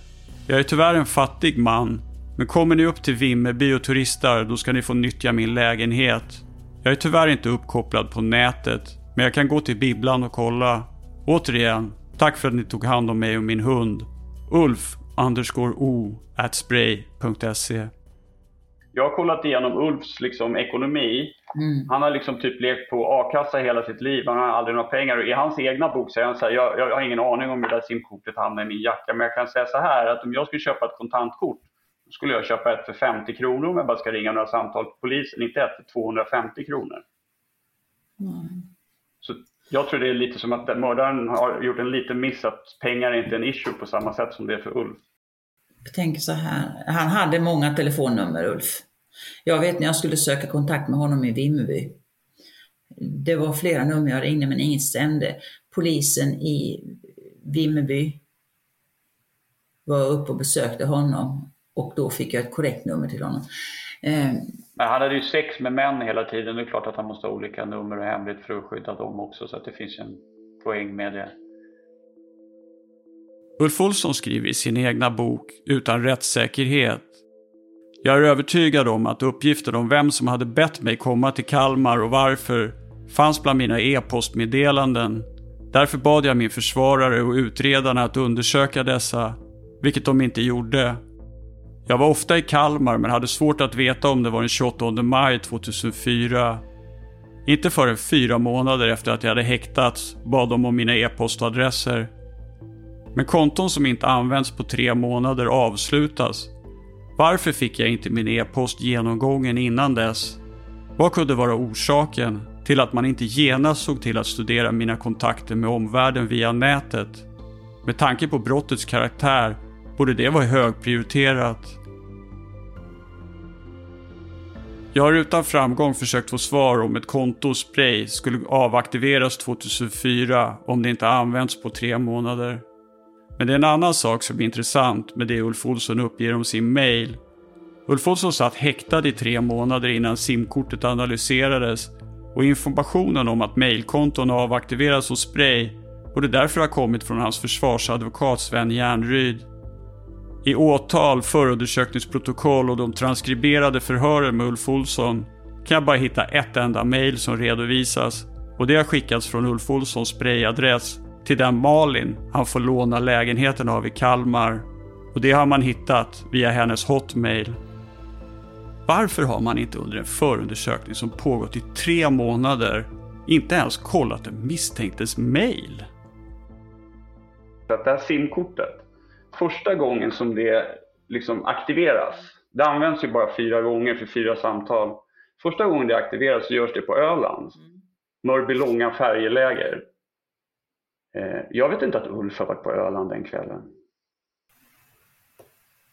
Jag är tyvärr en fattig man, men kommer ni upp till Vimmerby och turistar, då ska ni få nyttja min lägenhet. Jag är tyvärr inte uppkopplad på nätet, men jag kan gå till bibblan och kolla. Återigen, tack för att ni tog hand om mig och min hund. Ulf underscore o at spray.se jag har kollat igenom Ulfs liksom, ekonomi. Mm. Han har liksom typ levt på a-kassa hela sitt liv. Han har aldrig några pengar. Och I hans egna bok säger han så här, jag, jag har ingen aning om hur det där simkortet hamnar i min jacka. Men jag kan säga så här, att om jag skulle köpa ett kontantkort, då skulle jag köpa ett för 50 kronor om jag bara ska ringa några samtal till polisen. Inte ett för 250 kronor. Så jag tror det är lite som att mördaren har gjort en liten miss att pengar är inte en issue på samma sätt som det är för Ulf. Jag tänker så här, han hade många telefonnummer Ulf. Jag vet när jag skulle söka kontakt med honom i Vimmerby. Det var flera nummer jag ringde men inget stämde. Polisen i Vimmerby var uppe och besökte honom och då fick jag ett korrekt nummer till honom. Eh, Men han hade ju sex med män hela tiden. Det är klart att han måste ha olika nummer och hemligt för att skydda dem också. Så att det finns en poäng med det. Ulf Olsson skriver i sin egna bok Utan rättssäkerhet. Jag är övertygad om att uppgifter om vem som hade bett mig komma till Kalmar och varför fanns bland mina e-postmeddelanden. Därför bad jag min försvarare och utredarna att undersöka dessa, vilket de inte gjorde. Jag var ofta i Kalmar men hade svårt att veta om det var den 28 maj 2004. Inte förrän fyra månader efter att jag hade häktats bad de om mina e-postadresser. Men konton som inte används på tre månader avslutas. Varför fick jag inte min e-post genomgången innan dess? Vad kunde vara orsaken till att man inte genast såg till att studera mina kontakter med omvärlden via nätet? Med tanke på brottets karaktär borde det vara högprioriterat. Jag har utan framgång försökt få svar om ett konto spray skulle avaktiveras 2004 om det inte använts på tre månader. Men det är en annan sak som är intressant med det Ulf Olsson uppger om sin mail. Ulf Olsson satt häktad i tre månader innan simkortet analyserades och informationen om att mailkonton avaktiveras hos Spray borde därför ha kommit från hans försvarsadvokat Sven Järnryd. I åtal, förundersökningsprotokoll och de transkriberade förhören med Ulf Olsson kan jag bara hitta ett enda mail som redovisas och det har skickats från Ulf Olssons sprayadress till den Malin han får låna lägenheten av i Kalmar och det har man hittat via hennes hotmail. Varför har man inte under en förundersökning som pågått i tre månader inte ens kollat den misstänktes mail? Att det här simkortet, första gången som det liksom aktiveras, det används ju bara fyra gånger för fyra samtal. Första gången det aktiveras så görs det på Öland, Mörbylånga färjeläger. Eh, jag vet inte att Ulf har varit på Öland den kvällen.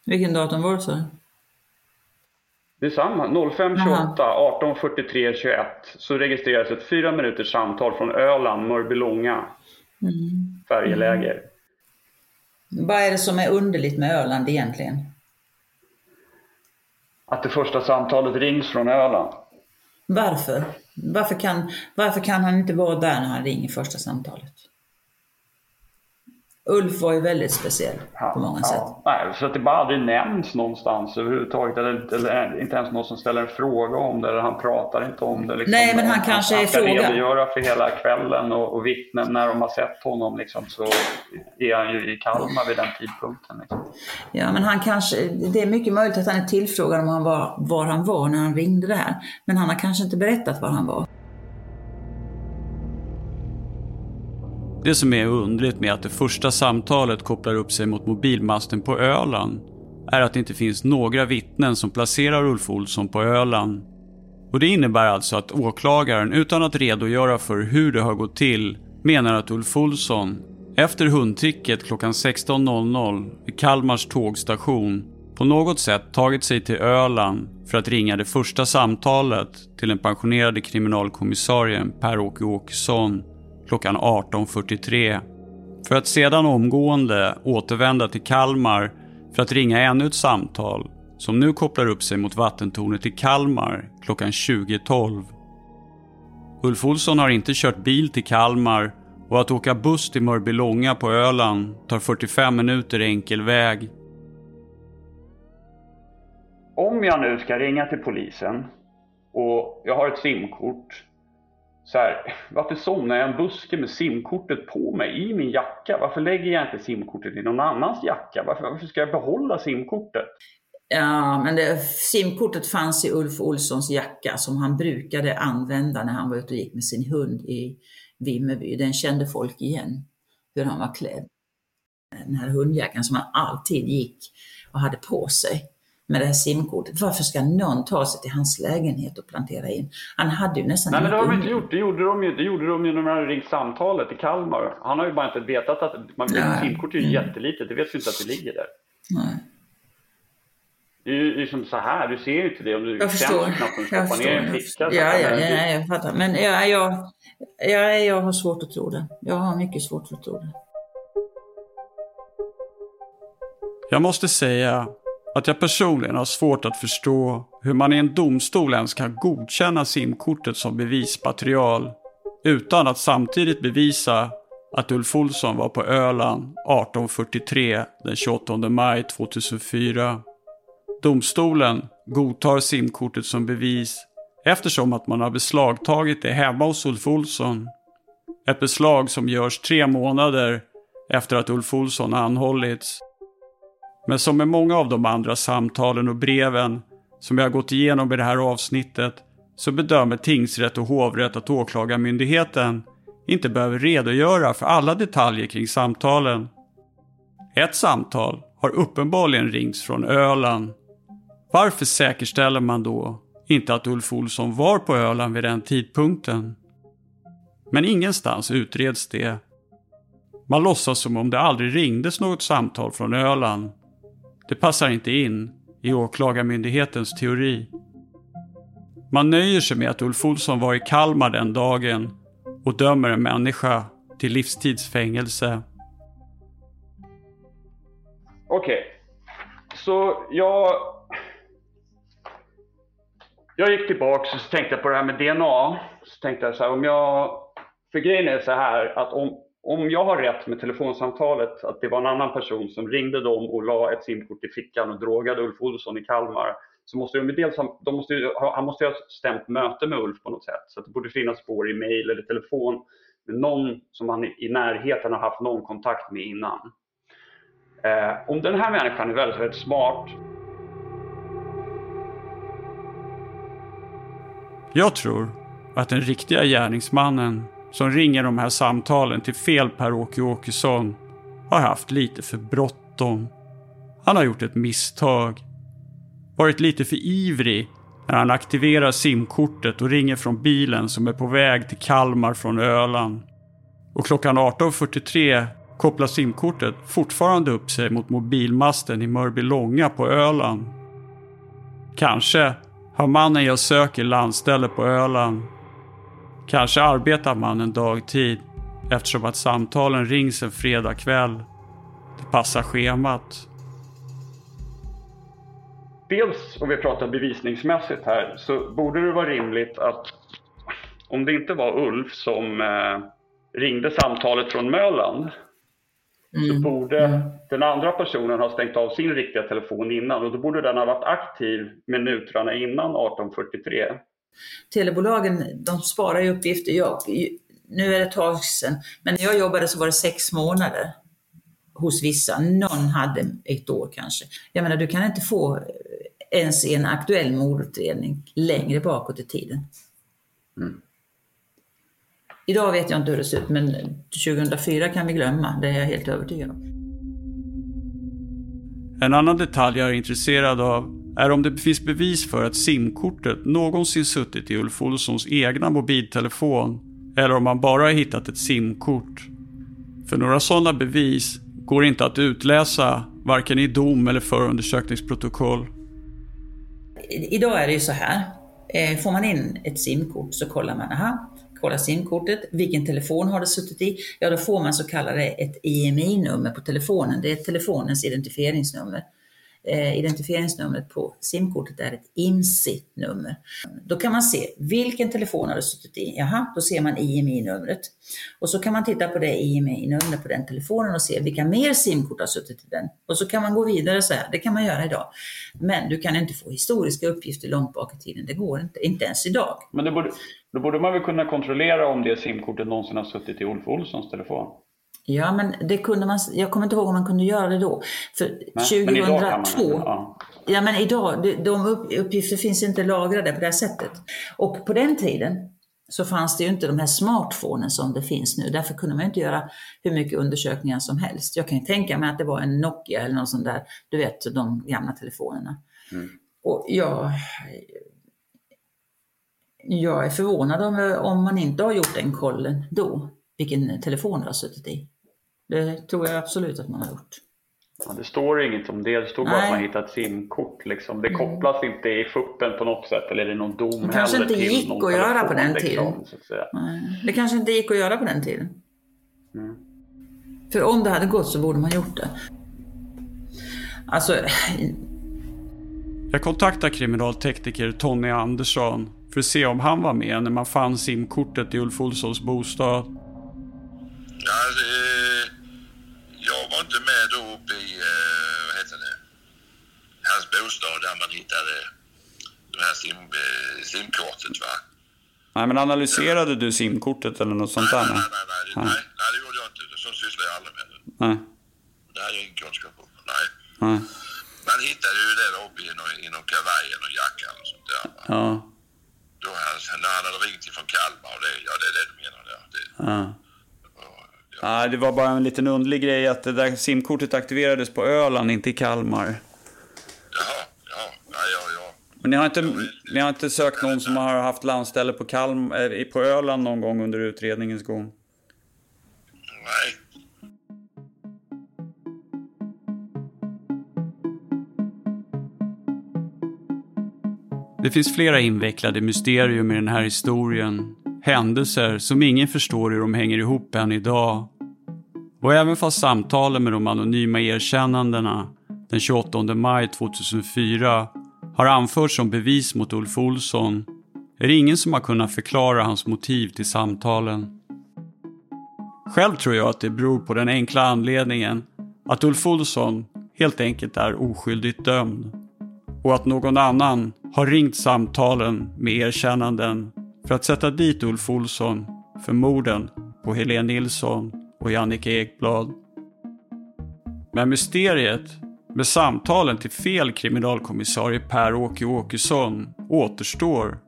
Vilken datum var det så? Det är samma. 0528 18 43 21 så registreras ett fyra minuters samtal från Öland, Mörbylånga Mm. färjeläger. Vad är det som är underligt med Öland egentligen? Att det första samtalet rings från Öland. Varför? Varför kan, varför kan han inte vara där när han ringer första samtalet? Ulf var ju väldigt speciell på många sätt. Ja, nej, så att det bara aldrig nämns någonstans överhuvudtaget. Eller, eller inte ens någon som ställer en fråga om det. Eller han pratar inte om det. Liksom. Nej, men han kanske är Han ska frågan. redogöra för hela kvällen och, och vittnen när de har sett honom. Liksom, så är han ju i Kalmar vid den tidpunkten. Liksom. Ja, men han kanske, det är mycket möjligt att han är tillfrågad om han var, var han var när han ringde där. Men han har kanske inte berättat var han var. Det som är undligt med att det första samtalet kopplar upp sig mot mobilmasten på Öland är att det inte finns några vittnen som placerar Ulf Olsson på Öland. Och det innebär alltså att åklagaren, utan att redogöra för hur det har gått till, menar att Ulf Olsson, efter hundtricket klockan 16.00 vid Kalmars tågstation, på något sätt tagit sig till Öland för att ringa det första samtalet till den pensionerade kriminalkommissarien Per-Åke Åkesson klockan 18.43 för att sedan omgående återvända till Kalmar för att ringa ännu ett samtal som nu kopplar upp sig mot vattentornet i Kalmar klockan 20.12. Ulf Olsson har inte kört bil till Kalmar och att åka buss till Mörbylånga på Öland tar 45 minuter enkel väg. Om jag nu ska ringa till polisen och jag har ett simkort. Så här, varför somnar jag i en buske med simkortet på mig i min jacka? Varför lägger jag inte simkortet i någon annans jacka? Varför, varför ska jag behålla simkortet? Ja, men det, simkortet fanns i Ulf Olssons jacka som han brukade använda när han var ute och gick med sin hund i Vimmerby. Den kände folk igen, hur han var klädd. Den här hundjackan som han alltid gick och hade på sig med det här simkortet. Varför ska någon ta sig till hans lägenhet och plantera in? Han hade ju nästan Nej men det har de inte gjort. Det gjorde de ju, det gjorde de ju när de hade ringt samtalet i Kalmar. Han har ju bara inte vetat att man, Nej. simkort är ju jättelitet. Det vet ju inte att det ligger där. Nej. Det är ju liksom så här. Du ser ju inte det om du Jag förstår. knappt och Jag stoppar ner en ficka. Ja, ja, att- ja, jag fattar. Men ja, jag, ja, jag har svårt att tro det. Jag har mycket svårt att tro det. Jag måste säga att jag personligen har svårt att förstå hur man i en domstol ens kan godkänna simkortet som bevismaterial utan att samtidigt bevisa att Ulf Olsson var på Öland 1843 den 28 maj 2004. Domstolen godtar simkortet som bevis eftersom att man har beslagtagit det hemma hos Ulf Olsson. Ett beslag som görs tre månader efter att Ulf Olsson anhållits. Men som med många av de andra samtalen och breven som jag har gått igenom i det här avsnittet så bedömer tingsrätt och hovrätt att åklagarmyndigheten inte behöver redogöra för alla detaljer kring samtalen. Ett samtal har uppenbarligen ringts från Öland. Varför säkerställer man då inte att Ulf Olsson var på Öland vid den tidpunkten? Men ingenstans utreds det. Man låtsas som om det aldrig ringdes något samtal från Öland. Det passar inte in i åklagarmyndighetens teori. Man nöjer sig med att Ulf Olsson var i Kalmar den dagen och dömer en människa till livstidsfängelse. Okej. Så jag... Jag gick tillbaka och så tänkte jag på det här med DNA. Så tänkte jag så här, om jag... För grejen är så här att om, om jag har rätt med telefonsamtalet, att det var en annan person som ringde dem och la ett simkort i fickan och drogade Ulf Olsson i Kalmar, så måste de dels de måste ju, han måste ha stämt möte med Ulf på något sätt. Så det borde finnas spår i mail eller telefon med någon som han i närheten har haft någon kontakt med innan. Eh, om den här människan är väldigt, väldigt smart. Jag tror att den riktiga gärningsmannen som ringer de här samtalen till fel Per-Åke Åkesson har haft lite för bråttom. Han har gjort ett misstag. Varit lite för ivrig när han aktiverar simkortet och ringer från bilen som är på väg till Kalmar från Öland. Och klockan 18.43 kopplar simkortet fortfarande upp sig mot mobilmasten i Mörbylånga på Öland. Kanske har mannen jag söker landställe på Öland. Kanske arbetar mannen dagtid eftersom att samtalen rings en fredagkväll. Det passar schemat. Dels om vi pratar bevisningsmässigt här så borde det vara rimligt att om det inte var Ulf som eh, ringde samtalet från Möland mm. så borde mm. den andra personen ha stängt av sin riktiga telefon innan och då borde den ha varit aktiv minuterna innan 1843. Telebolagen de sparar ju uppgifter. Jag, nu är det ett tag sedan, men när jag jobbade så var det sex månader hos vissa. Någon hade ett år kanske. Jag menar, du kan inte få ens en aktuell mordutredning längre bakåt i tiden. Mm. Idag vet jag inte hur det ser ut, men 2004 kan vi glömma. Det är jag helt övertygad om. En annan detalj jag är intresserad av är om det finns bevis för att simkortet någonsin suttit i Ulf Olssons egna mobiltelefon eller om man bara har hittat ett simkort. För några sådana bevis går inte att utläsa varken i dom eller förundersökningsprotokoll. Idag är det ju så här. Eh, får man in ett simkort så kollar man, aha, kolla simkortet, vilken telefon har det suttit i? Ja, då får man så kallade ett IMI-nummer på telefonen. Det är telefonens identifieringsnummer Eh, identifieringsnumret på simkortet är ett IMSI-nummer. Då kan man se vilken telefon har det suttit i. Jaha, då ser man IMI-numret. Och så kan man titta på det IMI-numret på den telefonen och se vilka mer simkort har suttit i den. Och så kan man gå vidare så här, det kan man göra idag. Men du kan inte få historiska uppgifter långt bak i tiden, det går inte, inte ens idag. Men det borde, då borde man väl kunna kontrollera om det simkortet någonsin har suttit i Ulf Olssons telefon? Ja, men det kunde man, jag kommer inte ihåg om man kunde göra det då. För Nej, 2002, ja. ja. men idag, de uppgifter finns inte lagrade på det här sättet. Och på den tiden så fanns det ju inte de här smartphonen som det finns nu. Därför kunde man inte göra hur mycket undersökningar som helst. Jag kan ju tänka mig att det var en Nokia eller något sånt där, du vet de gamla telefonerna. Mm. Och jag, jag är förvånad om, om man inte har gjort den kollen då, vilken telefon det har suttit i. Det tror jag absolut att man har gjort. Ja, det står inget om det. Det står bara att man hittat simkort. Liksom. Det mm. kopplas mm. inte i fuppen på något sätt eller är det någon dom Det kanske inte gick att göra på den liksom, tiden. Det kanske inte gick att göra på den tiden. Mm. För om det hade gått så borde man gjort det. Alltså... Jag kontaktar kriminaltekniker Tony Andersson för att se om han var med när man fann simkortet i Ulf Olssons bostad. Ja, det jag var inte med då uppe i, eh, vad heter det, hans bostad där man hittade det här sim, eh, simkortet va. Nej, men analyserade du simkortet eller något sånt nej, där? Nej, nej, nej, nej, nej, nej, det gjorde jag inte. Sånt sysslar jag aldrig med. Nej. Det hade jag ingen kunskap om. Nej. nej. Man hittade ju det där uppe i någon, i någon kavaj och jacka och sånt där. Va? Ja. Då han, när han hade ringt ifrån Kalmar och det, ja det är det du menar där. Det, ja. Ja, det var bara en liten underlig grej att det där simkortet aktiverades på Öland, inte i Kalmar. Jaha, ja, ja, ja. ja. Men ni har, inte, ni har inte sökt någon som har haft landställe på, Kalm, äh, på Öland någon gång under utredningens gång? Nej. Det finns flera invecklade mysterium i den här historien Händelser som ingen förstår hur de hänger ihop än idag. Och även fast samtalen med de anonyma erkännandena den 28 maj 2004 har anförts som bevis mot Ulf Olsson är det ingen som har kunnat förklara hans motiv till samtalen. Själv tror jag att det beror på den enkla anledningen att Ulf Olsson helt enkelt är oskyldigt dömd och att någon annan har ringt samtalen med erkännanden för att sätta dit Ulf Olsson för morden på Helene Nilsson och Jannike Ekblad. Men mysteriet med samtalen till fel kriminalkommissarie Per-Åke Åkesson återstår.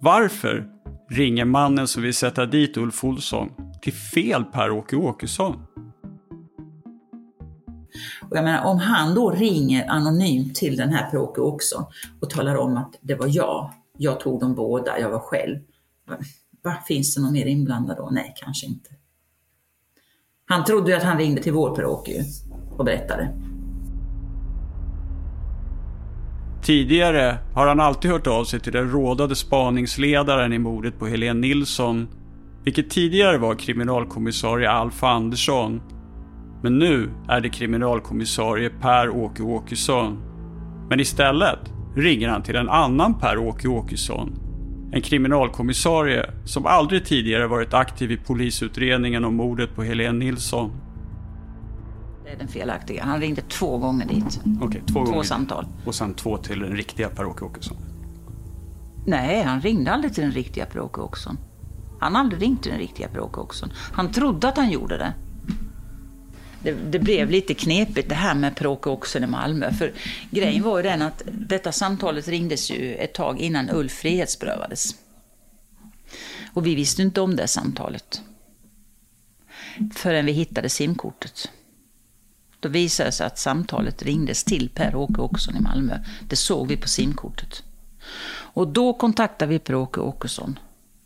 Varför ringer mannen som vill sätta dit Ulf Olsson till fel Per-Åke Åkesson? Och jag menar, om han då ringer anonymt till den här Per-Åke Åkesson och talar om att det var jag, jag tog dem båda, jag var själv. Va, finns det någon mer inblandad då? Nej, kanske inte. Han trodde ju att han ringde till vår Per-Åke och berättade. Tidigare har han alltid hört av sig till den rådade spaningsledaren i mordet på Helene Nilsson, vilket tidigare var kriminalkommissarie Alf Andersson. Men nu är det kriminalkommissarie Per-Åke Åkesson. Men istället ringer han till en annan Per-Åke Åkesson. En kriminalkommissarie som aldrig tidigare varit aktiv i polisutredningen om mordet på Helene Nilsson. Det är den felaktiga. Han ringde två gånger dit. Okej, två, två gånger. samtal. Och sen två till den riktiga Per-Åke Åkesson. Nej, han ringde aldrig till den riktiga Per-Åke Åkesson. Han har aldrig ringt till den riktiga Per-Åke Åkesson. Han trodde att han gjorde det det. Det blev lite knepigt det här med Per-Åke Åkesson i Malmö. För grejen var ju den att detta samtalet ringdes ju ett tag innan Ulf frihetsberövades. Och vi visste inte om det samtalet. Förrän vi hittade simkortet. Då visade det sig att samtalet ringdes till Per-Åke Åkesson i Malmö. Det såg vi på simkortet. Och då kontaktade vi Per-Åke Åkesson.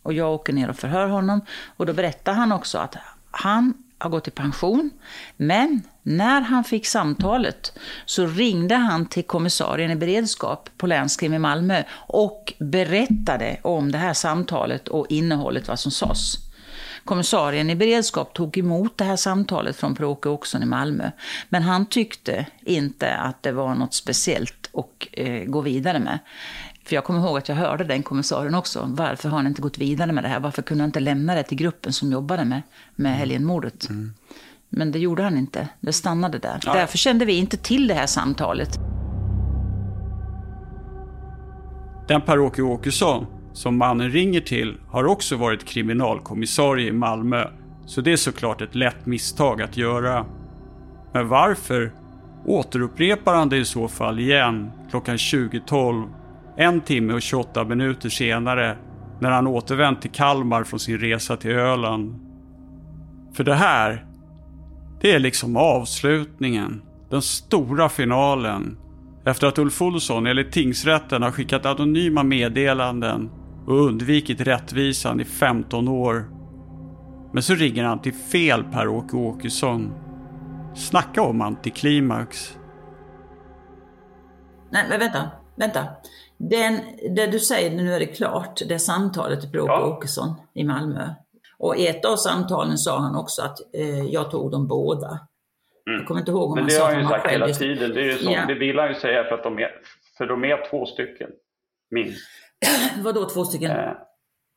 Och jag åker ner och förhör honom. Och då berättar han också att han har gått i pension. Men när han fick samtalet så ringde han till kommissarien i beredskap på länskrim i Malmö och berättade om det här samtalet och innehållet, vad som sades. Kommissarien i beredskap tog emot det här samtalet från Per-Åke Åkesson i Malmö. Men han tyckte inte att det var något speciellt att eh, gå vidare med. För jag kommer ihåg att jag hörde den kommissarien också. Varför har han inte gått vidare med det här? Varför kunde han inte lämna det till gruppen som jobbade med, med Helénmordet? Mm. Men det gjorde han inte. Det stannade där. Ja. Därför kände vi inte till det här samtalet. Den Per-Åke Åkesson som mannen ringer till har också varit kriminalkommissarie i Malmö. Så det är såklart ett lätt misstag att göra. Men varför återupprepar han det i så fall igen klockan 20.12 en timme och 28 minuter senare när han återvänt till Kalmar från sin resa till Öland. För det här, det är liksom avslutningen. Den stora finalen. Efter att Ulf Olsson enligt tingsrätten har skickat anonyma meddelanden och undvikit rättvisan i 15 år. Men så ringer han till fel Per-Åke Åkesson. Snacka om antiklimax. Nej, men vänta, vänta. Den, det du säger, nu är det klart, det samtalet Per-Åke ja. Åkesson i Malmö. Och i ett av samtalen sa han också att eh, jag tog dem båda. Mm. Jag kommer inte ihåg om Men han det sa har han ju sagt hela tiden. Det, är ju så, ja. det vill han ju säga för att de är, för de är två stycken, minst. *clears throat* Vadå två stycken? Eh,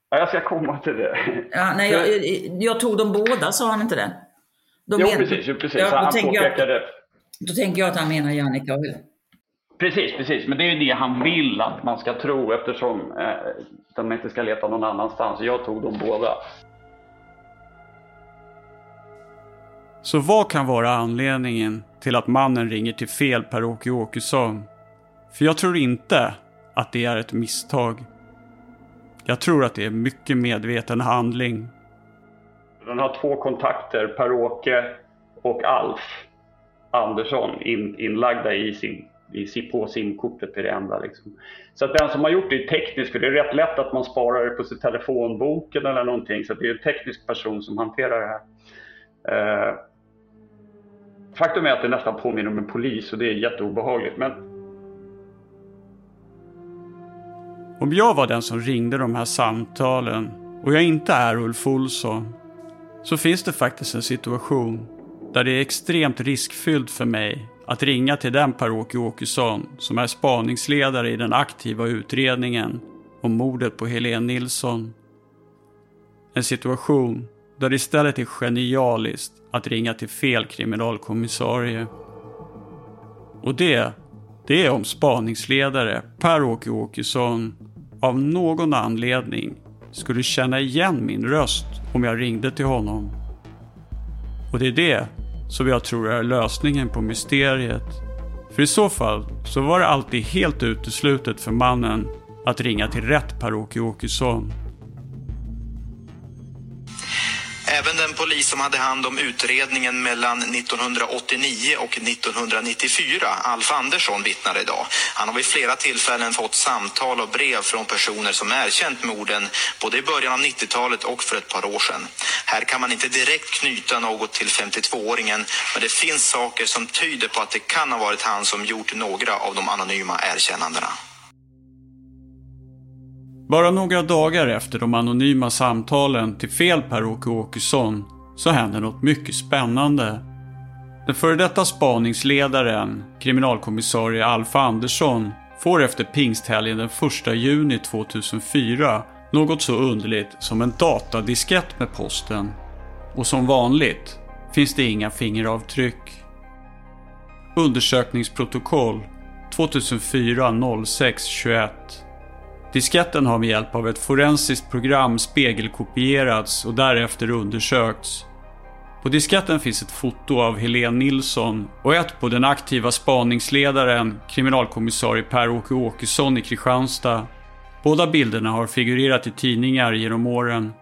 jag ska komma till det. Ja, nej, jag, jag, tog dem båda, sa han inte det? De jo, men, precis. Jo, precis. Ja, han påpekade... Jag, då tänker jag att han menar Jannica och Precis, precis. Men det är ju det han vill att man ska tro eftersom eh, de inte ska leta någon annanstans. Jag tog dem båda. Så vad kan vara anledningen till att mannen ringer till fel Per-Åke Åkesson? För jag tror inte att det är ett misstag. Jag tror att det är mycket medveten handling. Den har två kontakter, Per-Åke och Alf Andersson, in, inlagda i sin, i, på simkortet. Är det enda, liksom. Så att den som har gjort det är teknisk, för det är rätt lätt att man sparar det på sin telefonboken eller någonting. Så det är en teknisk person som hanterar det här. Eh, faktum är att det nästan påminner om en polis och det är jätteobehagligt. Men Om jag var den som ringde de här samtalen och jag inte är Ulf Olsson så finns det faktiskt en situation där det är extremt riskfyllt för mig att ringa till den Per-Åke Åkesson som är spaningsledare i den aktiva utredningen om mordet på Helene Nilsson. En situation där det istället är genialiskt att ringa till fel kriminalkommissarie. Och det, det är om spaningsledare Per-Åke Åkesson av någon anledning skulle känna igen min röst om jag ringde till honom. Och det är det som jag tror är lösningen på mysteriet. För i så fall så var det alltid helt uteslutet för mannen att ringa till rätt Per-Åke Åkesson. Polis som hade hand om utredningen mellan 1989 och 1994, Alf Andersson, vittnar idag. Han har vid flera tillfällen fått samtal och brev från personer som erkänt morden både i början av 90-talet och för ett par år sedan. Här kan man inte direkt knyta något till 52-åringen, men det finns saker som tyder på att det kan ha varit han som gjort några av de anonyma erkännandena. Bara några dagar efter de anonyma samtalen till fel Per-Åke Åkesson så händer något mycket spännande. Den före detta spaningsledaren, kriminalkommissarie Alf Andersson, får efter pingsthelgen den 1 juni 2004 något så underligt som en datadiskett med posten. Och som vanligt finns det inga fingeravtryck. Undersökningsprotokoll 2004 06 21 Disketten har med hjälp av ett forensiskt program spegelkopierats och därefter undersökts. På disketten finns ett foto av Helene Nilsson och ett på den aktiva spaningsledaren, kriminalkommissarie Per-Åke Åkesson i Kristianstad. Båda bilderna har figurerat i tidningar genom åren.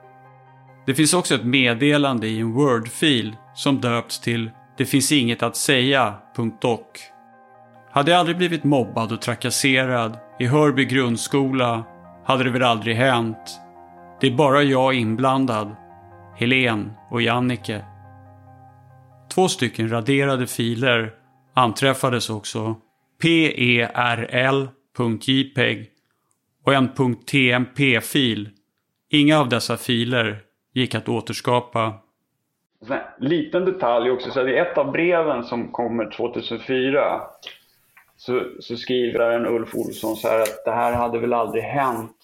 Det finns också ett meddelande i en Word-fil som döpts till “Det finns inget att säga.doc”. Hade jag aldrig blivit mobbad och trakasserad i Hörby grundskola hade det väl aldrig hänt. Det är bara jag inblandad. Helen och Jannike. Två stycken raderade filer anträffades också. perl.jpeg och en .tmp-fil. Inga av dessa filer gick att återskapa. En liten detalj också, så i ett av breven som kommer 2004 så, så skriver en Ulf Olsson så här att det här hade väl aldrig hänt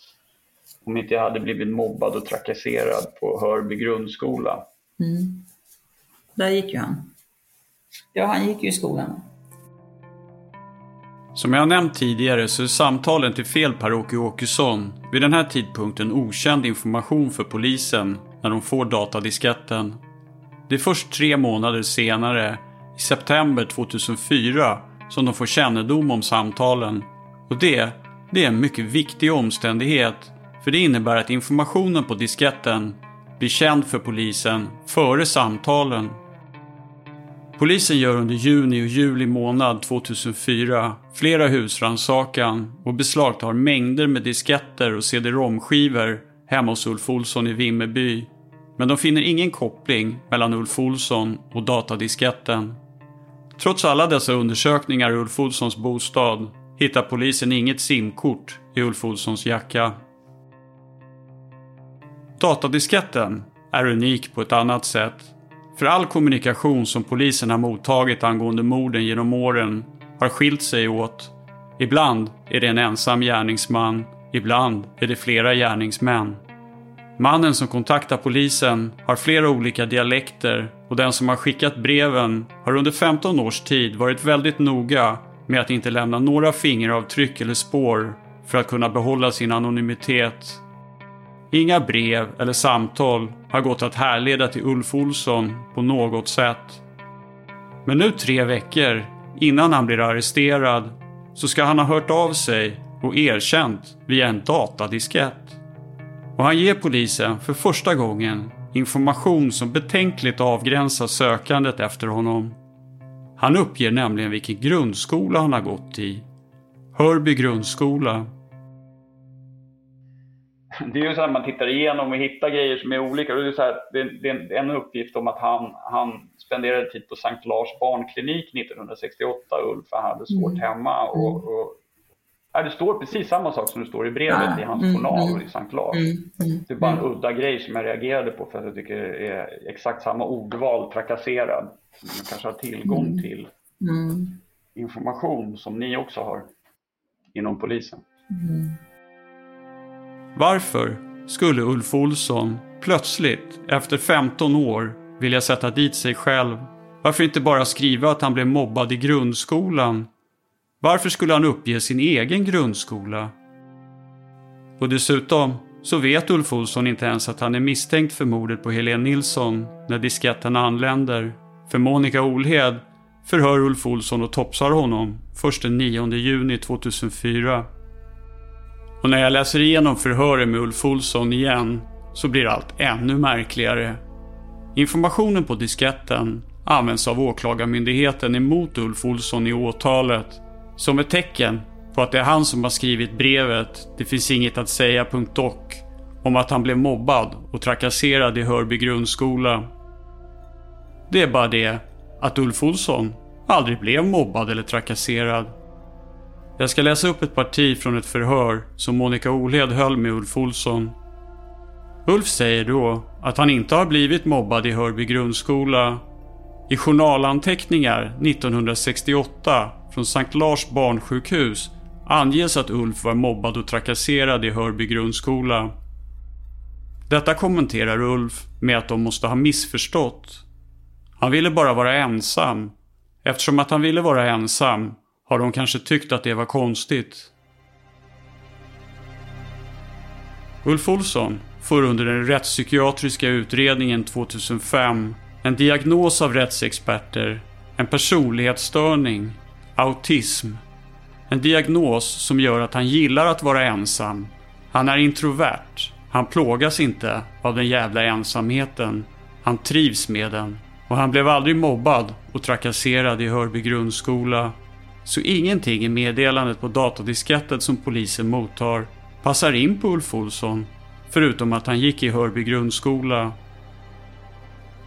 om inte jag hade blivit mobbad och trakasserad på Hörby grundskola. Mm. Där gick ju han. Ja, han gick ju i skolan. Som jag nämnt tidigare så är samtalen till fel Per-Åke Åkesson vid den här tidpunkten okänd information för polisen när de får datadisketten. Det är först tre månader senare, i september 2004, som de får kännedom om samtalen. Och det, det är en mycket viktig omständighet för det innebär att informationen på disketten blir känd för polisen före samtalen. Polisen gör under juni och juli månad 2004 flera husrannsakan och beslagtar mängder med disketter och cd-romskivor hemma hos Ulf Olsson i Vimmerby. Men de finner ingen koppling mellan Ulf Olsson och datadisketten. Trots alla dessa undersökningar i Ulf Olssons bostad hittar polisen inget simkort i Ulf Olssons jacka. Datadisketten är unik på ett annat sätt. För all kommunikation som polisen har mottagit angående morden genom åren har skilt sig åt. Ibland är det en ensam gärningsman, ibland är det flera gärningsmän. Mannen som kontaktar polisen har flera olika dialekter och den som har skickat breven har under 15 års tid varit väldigt noga med att inte lämna några fingeravtryck eller spår för att kunna behålla sin anonymitet. Inga brev eller samtal har gått att härleda till Ulf Olsson på något sätt. Men nu tre veckor innan han blir arresterad så ska han ha hört av sig och erkänt via en datadiskett. Och han ger polisen för första gången information som betänkligt avgränsar sökandet efter honom. Han uppger nämligen vilken grundskola han har gått i. Hörby grundskola. Det är ju så att man tittar igenom och hittar grejer som är olika. Det är, så här, det är en uppgift om att han, han spenderade tid på Sankt Lars barnklinik 1968, Ulf, han hade svårt mm. hemma. Och, och Ja, det står precis samma sak som det står i brevet ah, i hans mm, journal mm, i Sankt Lars. Mm, mm, det är bara en mm. udda grej som jag reagerade på för att jag tycker det är exakt samma ordval, trakasserad. Man kanske har tillgång mm. till information som ni också har inom polisen. Varför skulle Ulf Olsson plötsligt, efter 15 år, vilja sätta dit sig själv? Varför inte bara skriva att han blev mobbad i grundskolan? Varför skulle han uppge sin egen grundskola? Och dessutom så vet Ulf Olsson inte ens att han är misstänkt för mordet på Helene Nilsson när disketten anländer. För Monica Olhed förhör Ulf Olsson och topsar honom först den 9 juni 2004. Och när jag läser igenom förhören med Ulf Olsson igen så blir allt ännu märkligare. Informationen på disketten används av Åklagarmyndigheten emot Ulf Olsson i åtalet som ett tecken på att det är han som har skrivit brevet “Det finns inget att säga.doc” om att han blev mobbad och trakasserad i Hörby grundskola. Det är bara det att Ulf Olsson aldrig blev mobbad eller trakasserad. Jag ska läsa upp ett parti från ett förhör som Monica Olhed höll med Ulf Olsson. Ulf säger då att han inte har blivit mobbad i Hörby grundskola. I journalanteckningar 1968 från Sankt Lars barnsjukhus anges att Ulf var mobbad och trakasserad i Hörby grundskola. Detta kommenterar Ulf med att de måste ha missförstått. Han ville bara vara ensam. Eftersom att han ville vara ensam har de kanske tyckt att det var konstigt. Ulf Olsson får under den rättspsykiatriska utredningen 2005 en diagnos av rättsexperter, en personlighetsstörning, autism. En diagnos som gör att han gillar att vara ensam. Han är introvert. Han plågas inte av den jävla ensamheten. Han trivs med den. Och han blev aldrig mobbad och trakasserad i Hörby grundskola. Så ingenting i meddelandet på datadisketten som polisen mottar passar in på Ulf Olsson. Förutom att han gick i Hörby grundskola.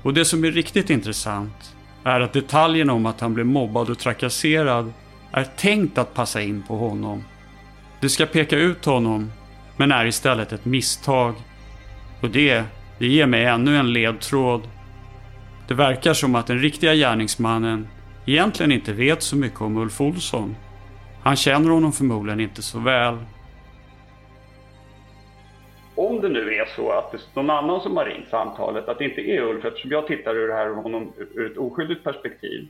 Och det som är riktigt intressant är att detaljerna om att han blev mobbad och trakasserad är tänkt att passa in på honom. Det ska peka ut honom, men är istället ett misstag. Och det, det ger mig ännu en ledtråd. Det verkar som att den riktiga gärningsmannen egentligen inte vet så mycket om Ulf Olsson. Han känner honom förmodligen inte så väl. Om det nu är så att det är någon annan som har ringt samtalet, att det inte är Ulf, eftersom jag tittar ur det här honom ur ett oskyldigt perspektiv,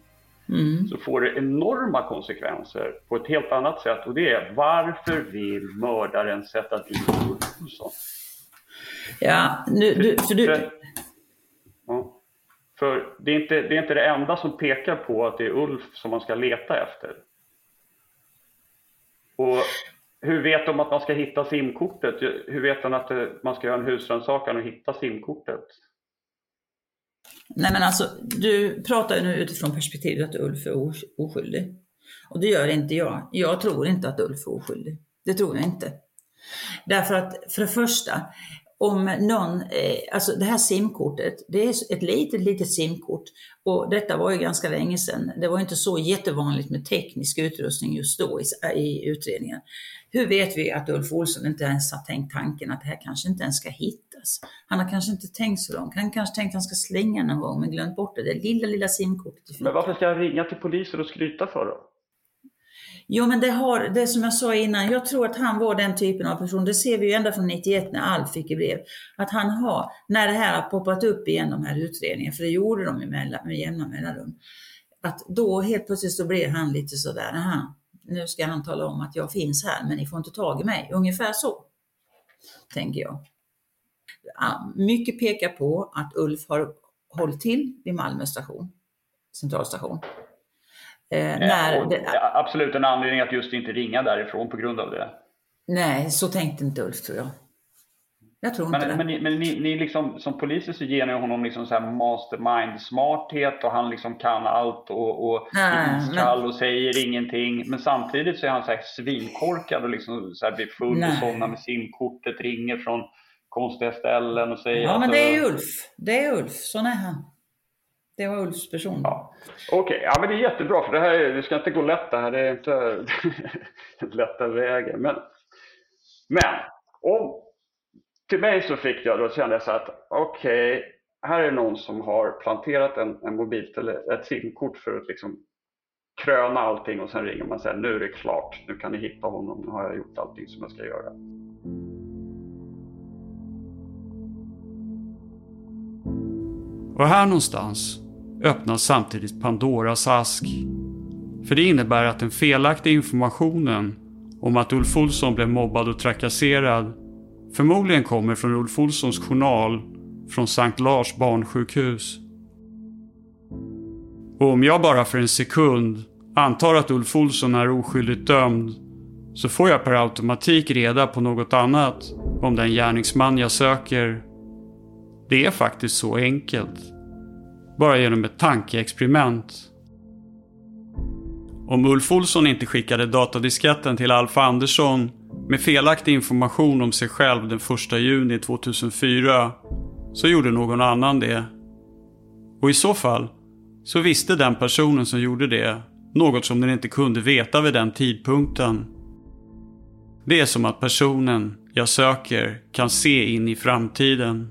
Mm. så får det enorma konsekvenser på ett helt annat sätt. Och det är varför vill mördaren sätta dit Ulf Olsson? Ja, nu, du, för du, för det, är inte, det är inte det enda som pekar på att det är Ulf som man ska leta efter. Och hur vet de att man ska hitta simkortet? Hur vet de att man ska göra en husrannsakan och hitta simkortet? nej men alltså, du pratar ju nu utifrån perspektivet att Ulf är oskyldig. Och det gör inte jag. Jag tror inte att Ulf är oskyldig. Det tror jag inte. Därför att för det första, om någon, eh, alltså det här simkortet, det är ett litet, litet simkort och detta var ju ganska länge sedan. Det var inte så jättevanligt med teknisk utrustning just då i, i utredningen. Hur vet vi att Ulf Olsson inte ens har tänkt tanken att det här kanske inte ens ska hittas? Han har kanske inte tänkt så långt. Han kanske tänkt att han ska slänga någon gång men glömt bort det. Det lilla, lilla simkortet. Men varför ska jag ringa till polisen och skryta för dem? Jo men det har, det som jag sa innan, jag tror att han var den typen av person, det ser vi ju ända från 91 när Alf fick i brev, att han har, när det här har poppat upp igen de här utredningarna, för det gjorde de med, med jämna mellanrum, att då helt plötsligt så blir han lite sådär, aha, nu ska han tala om att jag finns här men ni får inte tag i mig, ungefär så, tänker jag. Mycket pekar på att Ulf har hållit till vid Malmö station, centralstation. Eh, när och, det, absolut en anledning att just inte ringa därifrån på grund av det. Nej, så tänkte inte Ulf tror jag. Jag tror inte Men, det. men, ni, men ni, ni liksom, som poliser så ger ni honom liksom så här mastermind-smarthet och han liksom kan allt och, och är iskall och säger ingenting. Men samtidigt så är han så här svinkorkad och liksom så här blir full Nej. och somnar med simkortet, ringer från konstiga ställen och säger Ja, men det är Ulf. Det är Ulf. Sån är han. Det var Ulfs person. Ja. Okej, ja men det är jättebra för det här är, det ska inte gå lätt det här. Det är inte *laughs* lätta vägen. Men, men om, till mig så fick jag då kände jag så att okej, här är någon som har planterat en, en mobiltele, ett simkort för att liksom kröna allting och sen ringer man och säger nu är det klart, nu kan ni hitta honom, nu har jag gjort allting som jag ska göra. Och här någonstans öppnas samtidigt Pandoras ask. För det innebär att den felaktiga informationen om att Ulf Olsson blev mobbad och trakasserad förmodligen kommer från Ulf Olssons journal från Sankt Lars barnsjukhus. Och om jag bara för en sekund antar att Ulf Olsson är oskyldigt dömd så får jag per automatik reda på något annat om den gärningsman jag söker. Det är faktiskt så enkelt. Bara genom ett tankeexperiment. Om Ulf Olsson inte skickade datadisketten till Alf Andersson med felaktig information om sig själv den 1 juni 2004 så gjorde någon annan det. Och i så fall så visste den personen som gjorde det något som den inte kunde veta vid den tidpunkten. Det är som att personen jag söker kan se in i framtiden.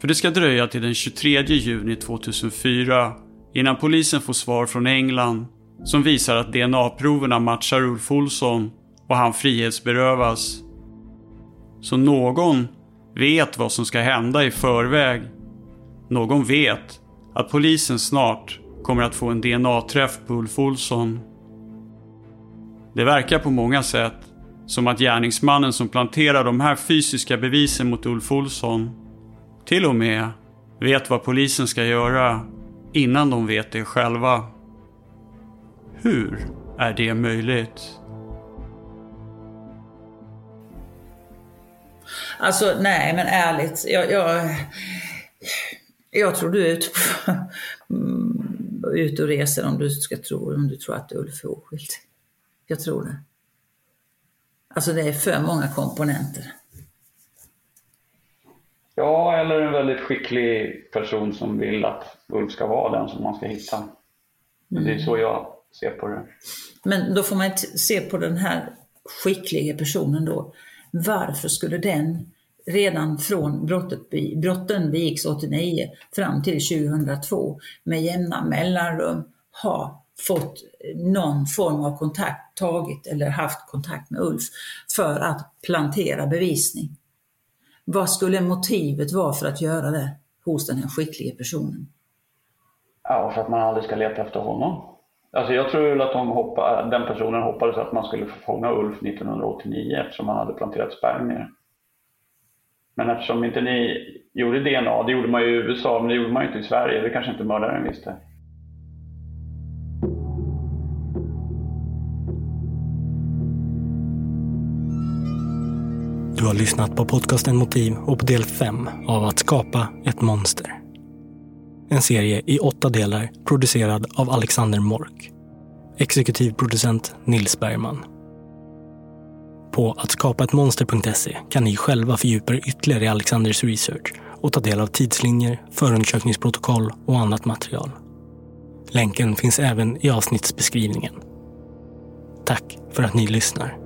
För det ska dröja till den 23 juni 2004 innan polisen får svar från England som visar att DNA-proverna matchar Ulf Olsson och han frihetsberövas. Så någon vet vad som ska hända i förväg. Någon vet att polisen snart kommer att få en DNA-träff på Ulf Olsson. Det verkar på många sätt som att gärningsmannen som planterar de här fysiska bevisen mot Ulf Olsson till och med vet vad polisen ska göra innan de vet det själva. Hur är det möjligt? Alltså nej men ärligt, jag, jag, jag tror du är ute, på, *laughs* ute och reser om du ska tro, om du tror att Ulf är oskyldig. Jag tror det. Alltså det är för många komponenter. Ja, eller en väldigt skicklig person som vill att Ulf ska vara den som man ska hitta. Mm. Det är så jag ser på det. Men då får man se på den här skickliga personen då. Varför skulle den redan från brottet, brotten begicks 89 fram till 2002 med jämna mellanrum ha fått någon form av kontakt, tagit eller haft kontakt med Ulf för att plantera bevisning. Vad skulle motivet vara för att göra det hos den här skickliga personen? Ja, för att man aldrig ska leta efter honom. Alltså jag tror att de hoppa, den personen hoppades att man skulle få fånga Ulf 1989 eftersom han hade planterat spermier. Men eftersom inte ni gjorde DNA, det gjorde man ju i USA, men det gjorde man ju inte i Sverige, det kanske inte mördaren visste. Du har lyssnat på podcasten Motiv och på del 5 av Att skapa ett monster. En serie i åtta delar producerad av Alexander Mork. Exekutiv producent Nils Bergman. På attskapaettmonster.se kan ni själva fördjupa er ytterligare i Alexanders research och ta del av tidslinjer, förundersökningsprotokoll och annat material. Länken finns även i avsnittsbeskrivningen. Tack för att ni lyssnar.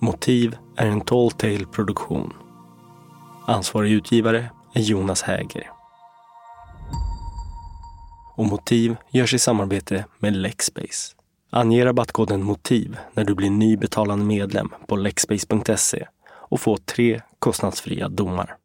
Motiv är en Tall Tale produktion. Ansvarig utgivare är Jonas Häger. Och Motiv görs i samarbete med Lexbase. Ange rabattkoden MOTIV när du blir ny betalande medlem på lexbase.se och få tre kostnadsfria domar.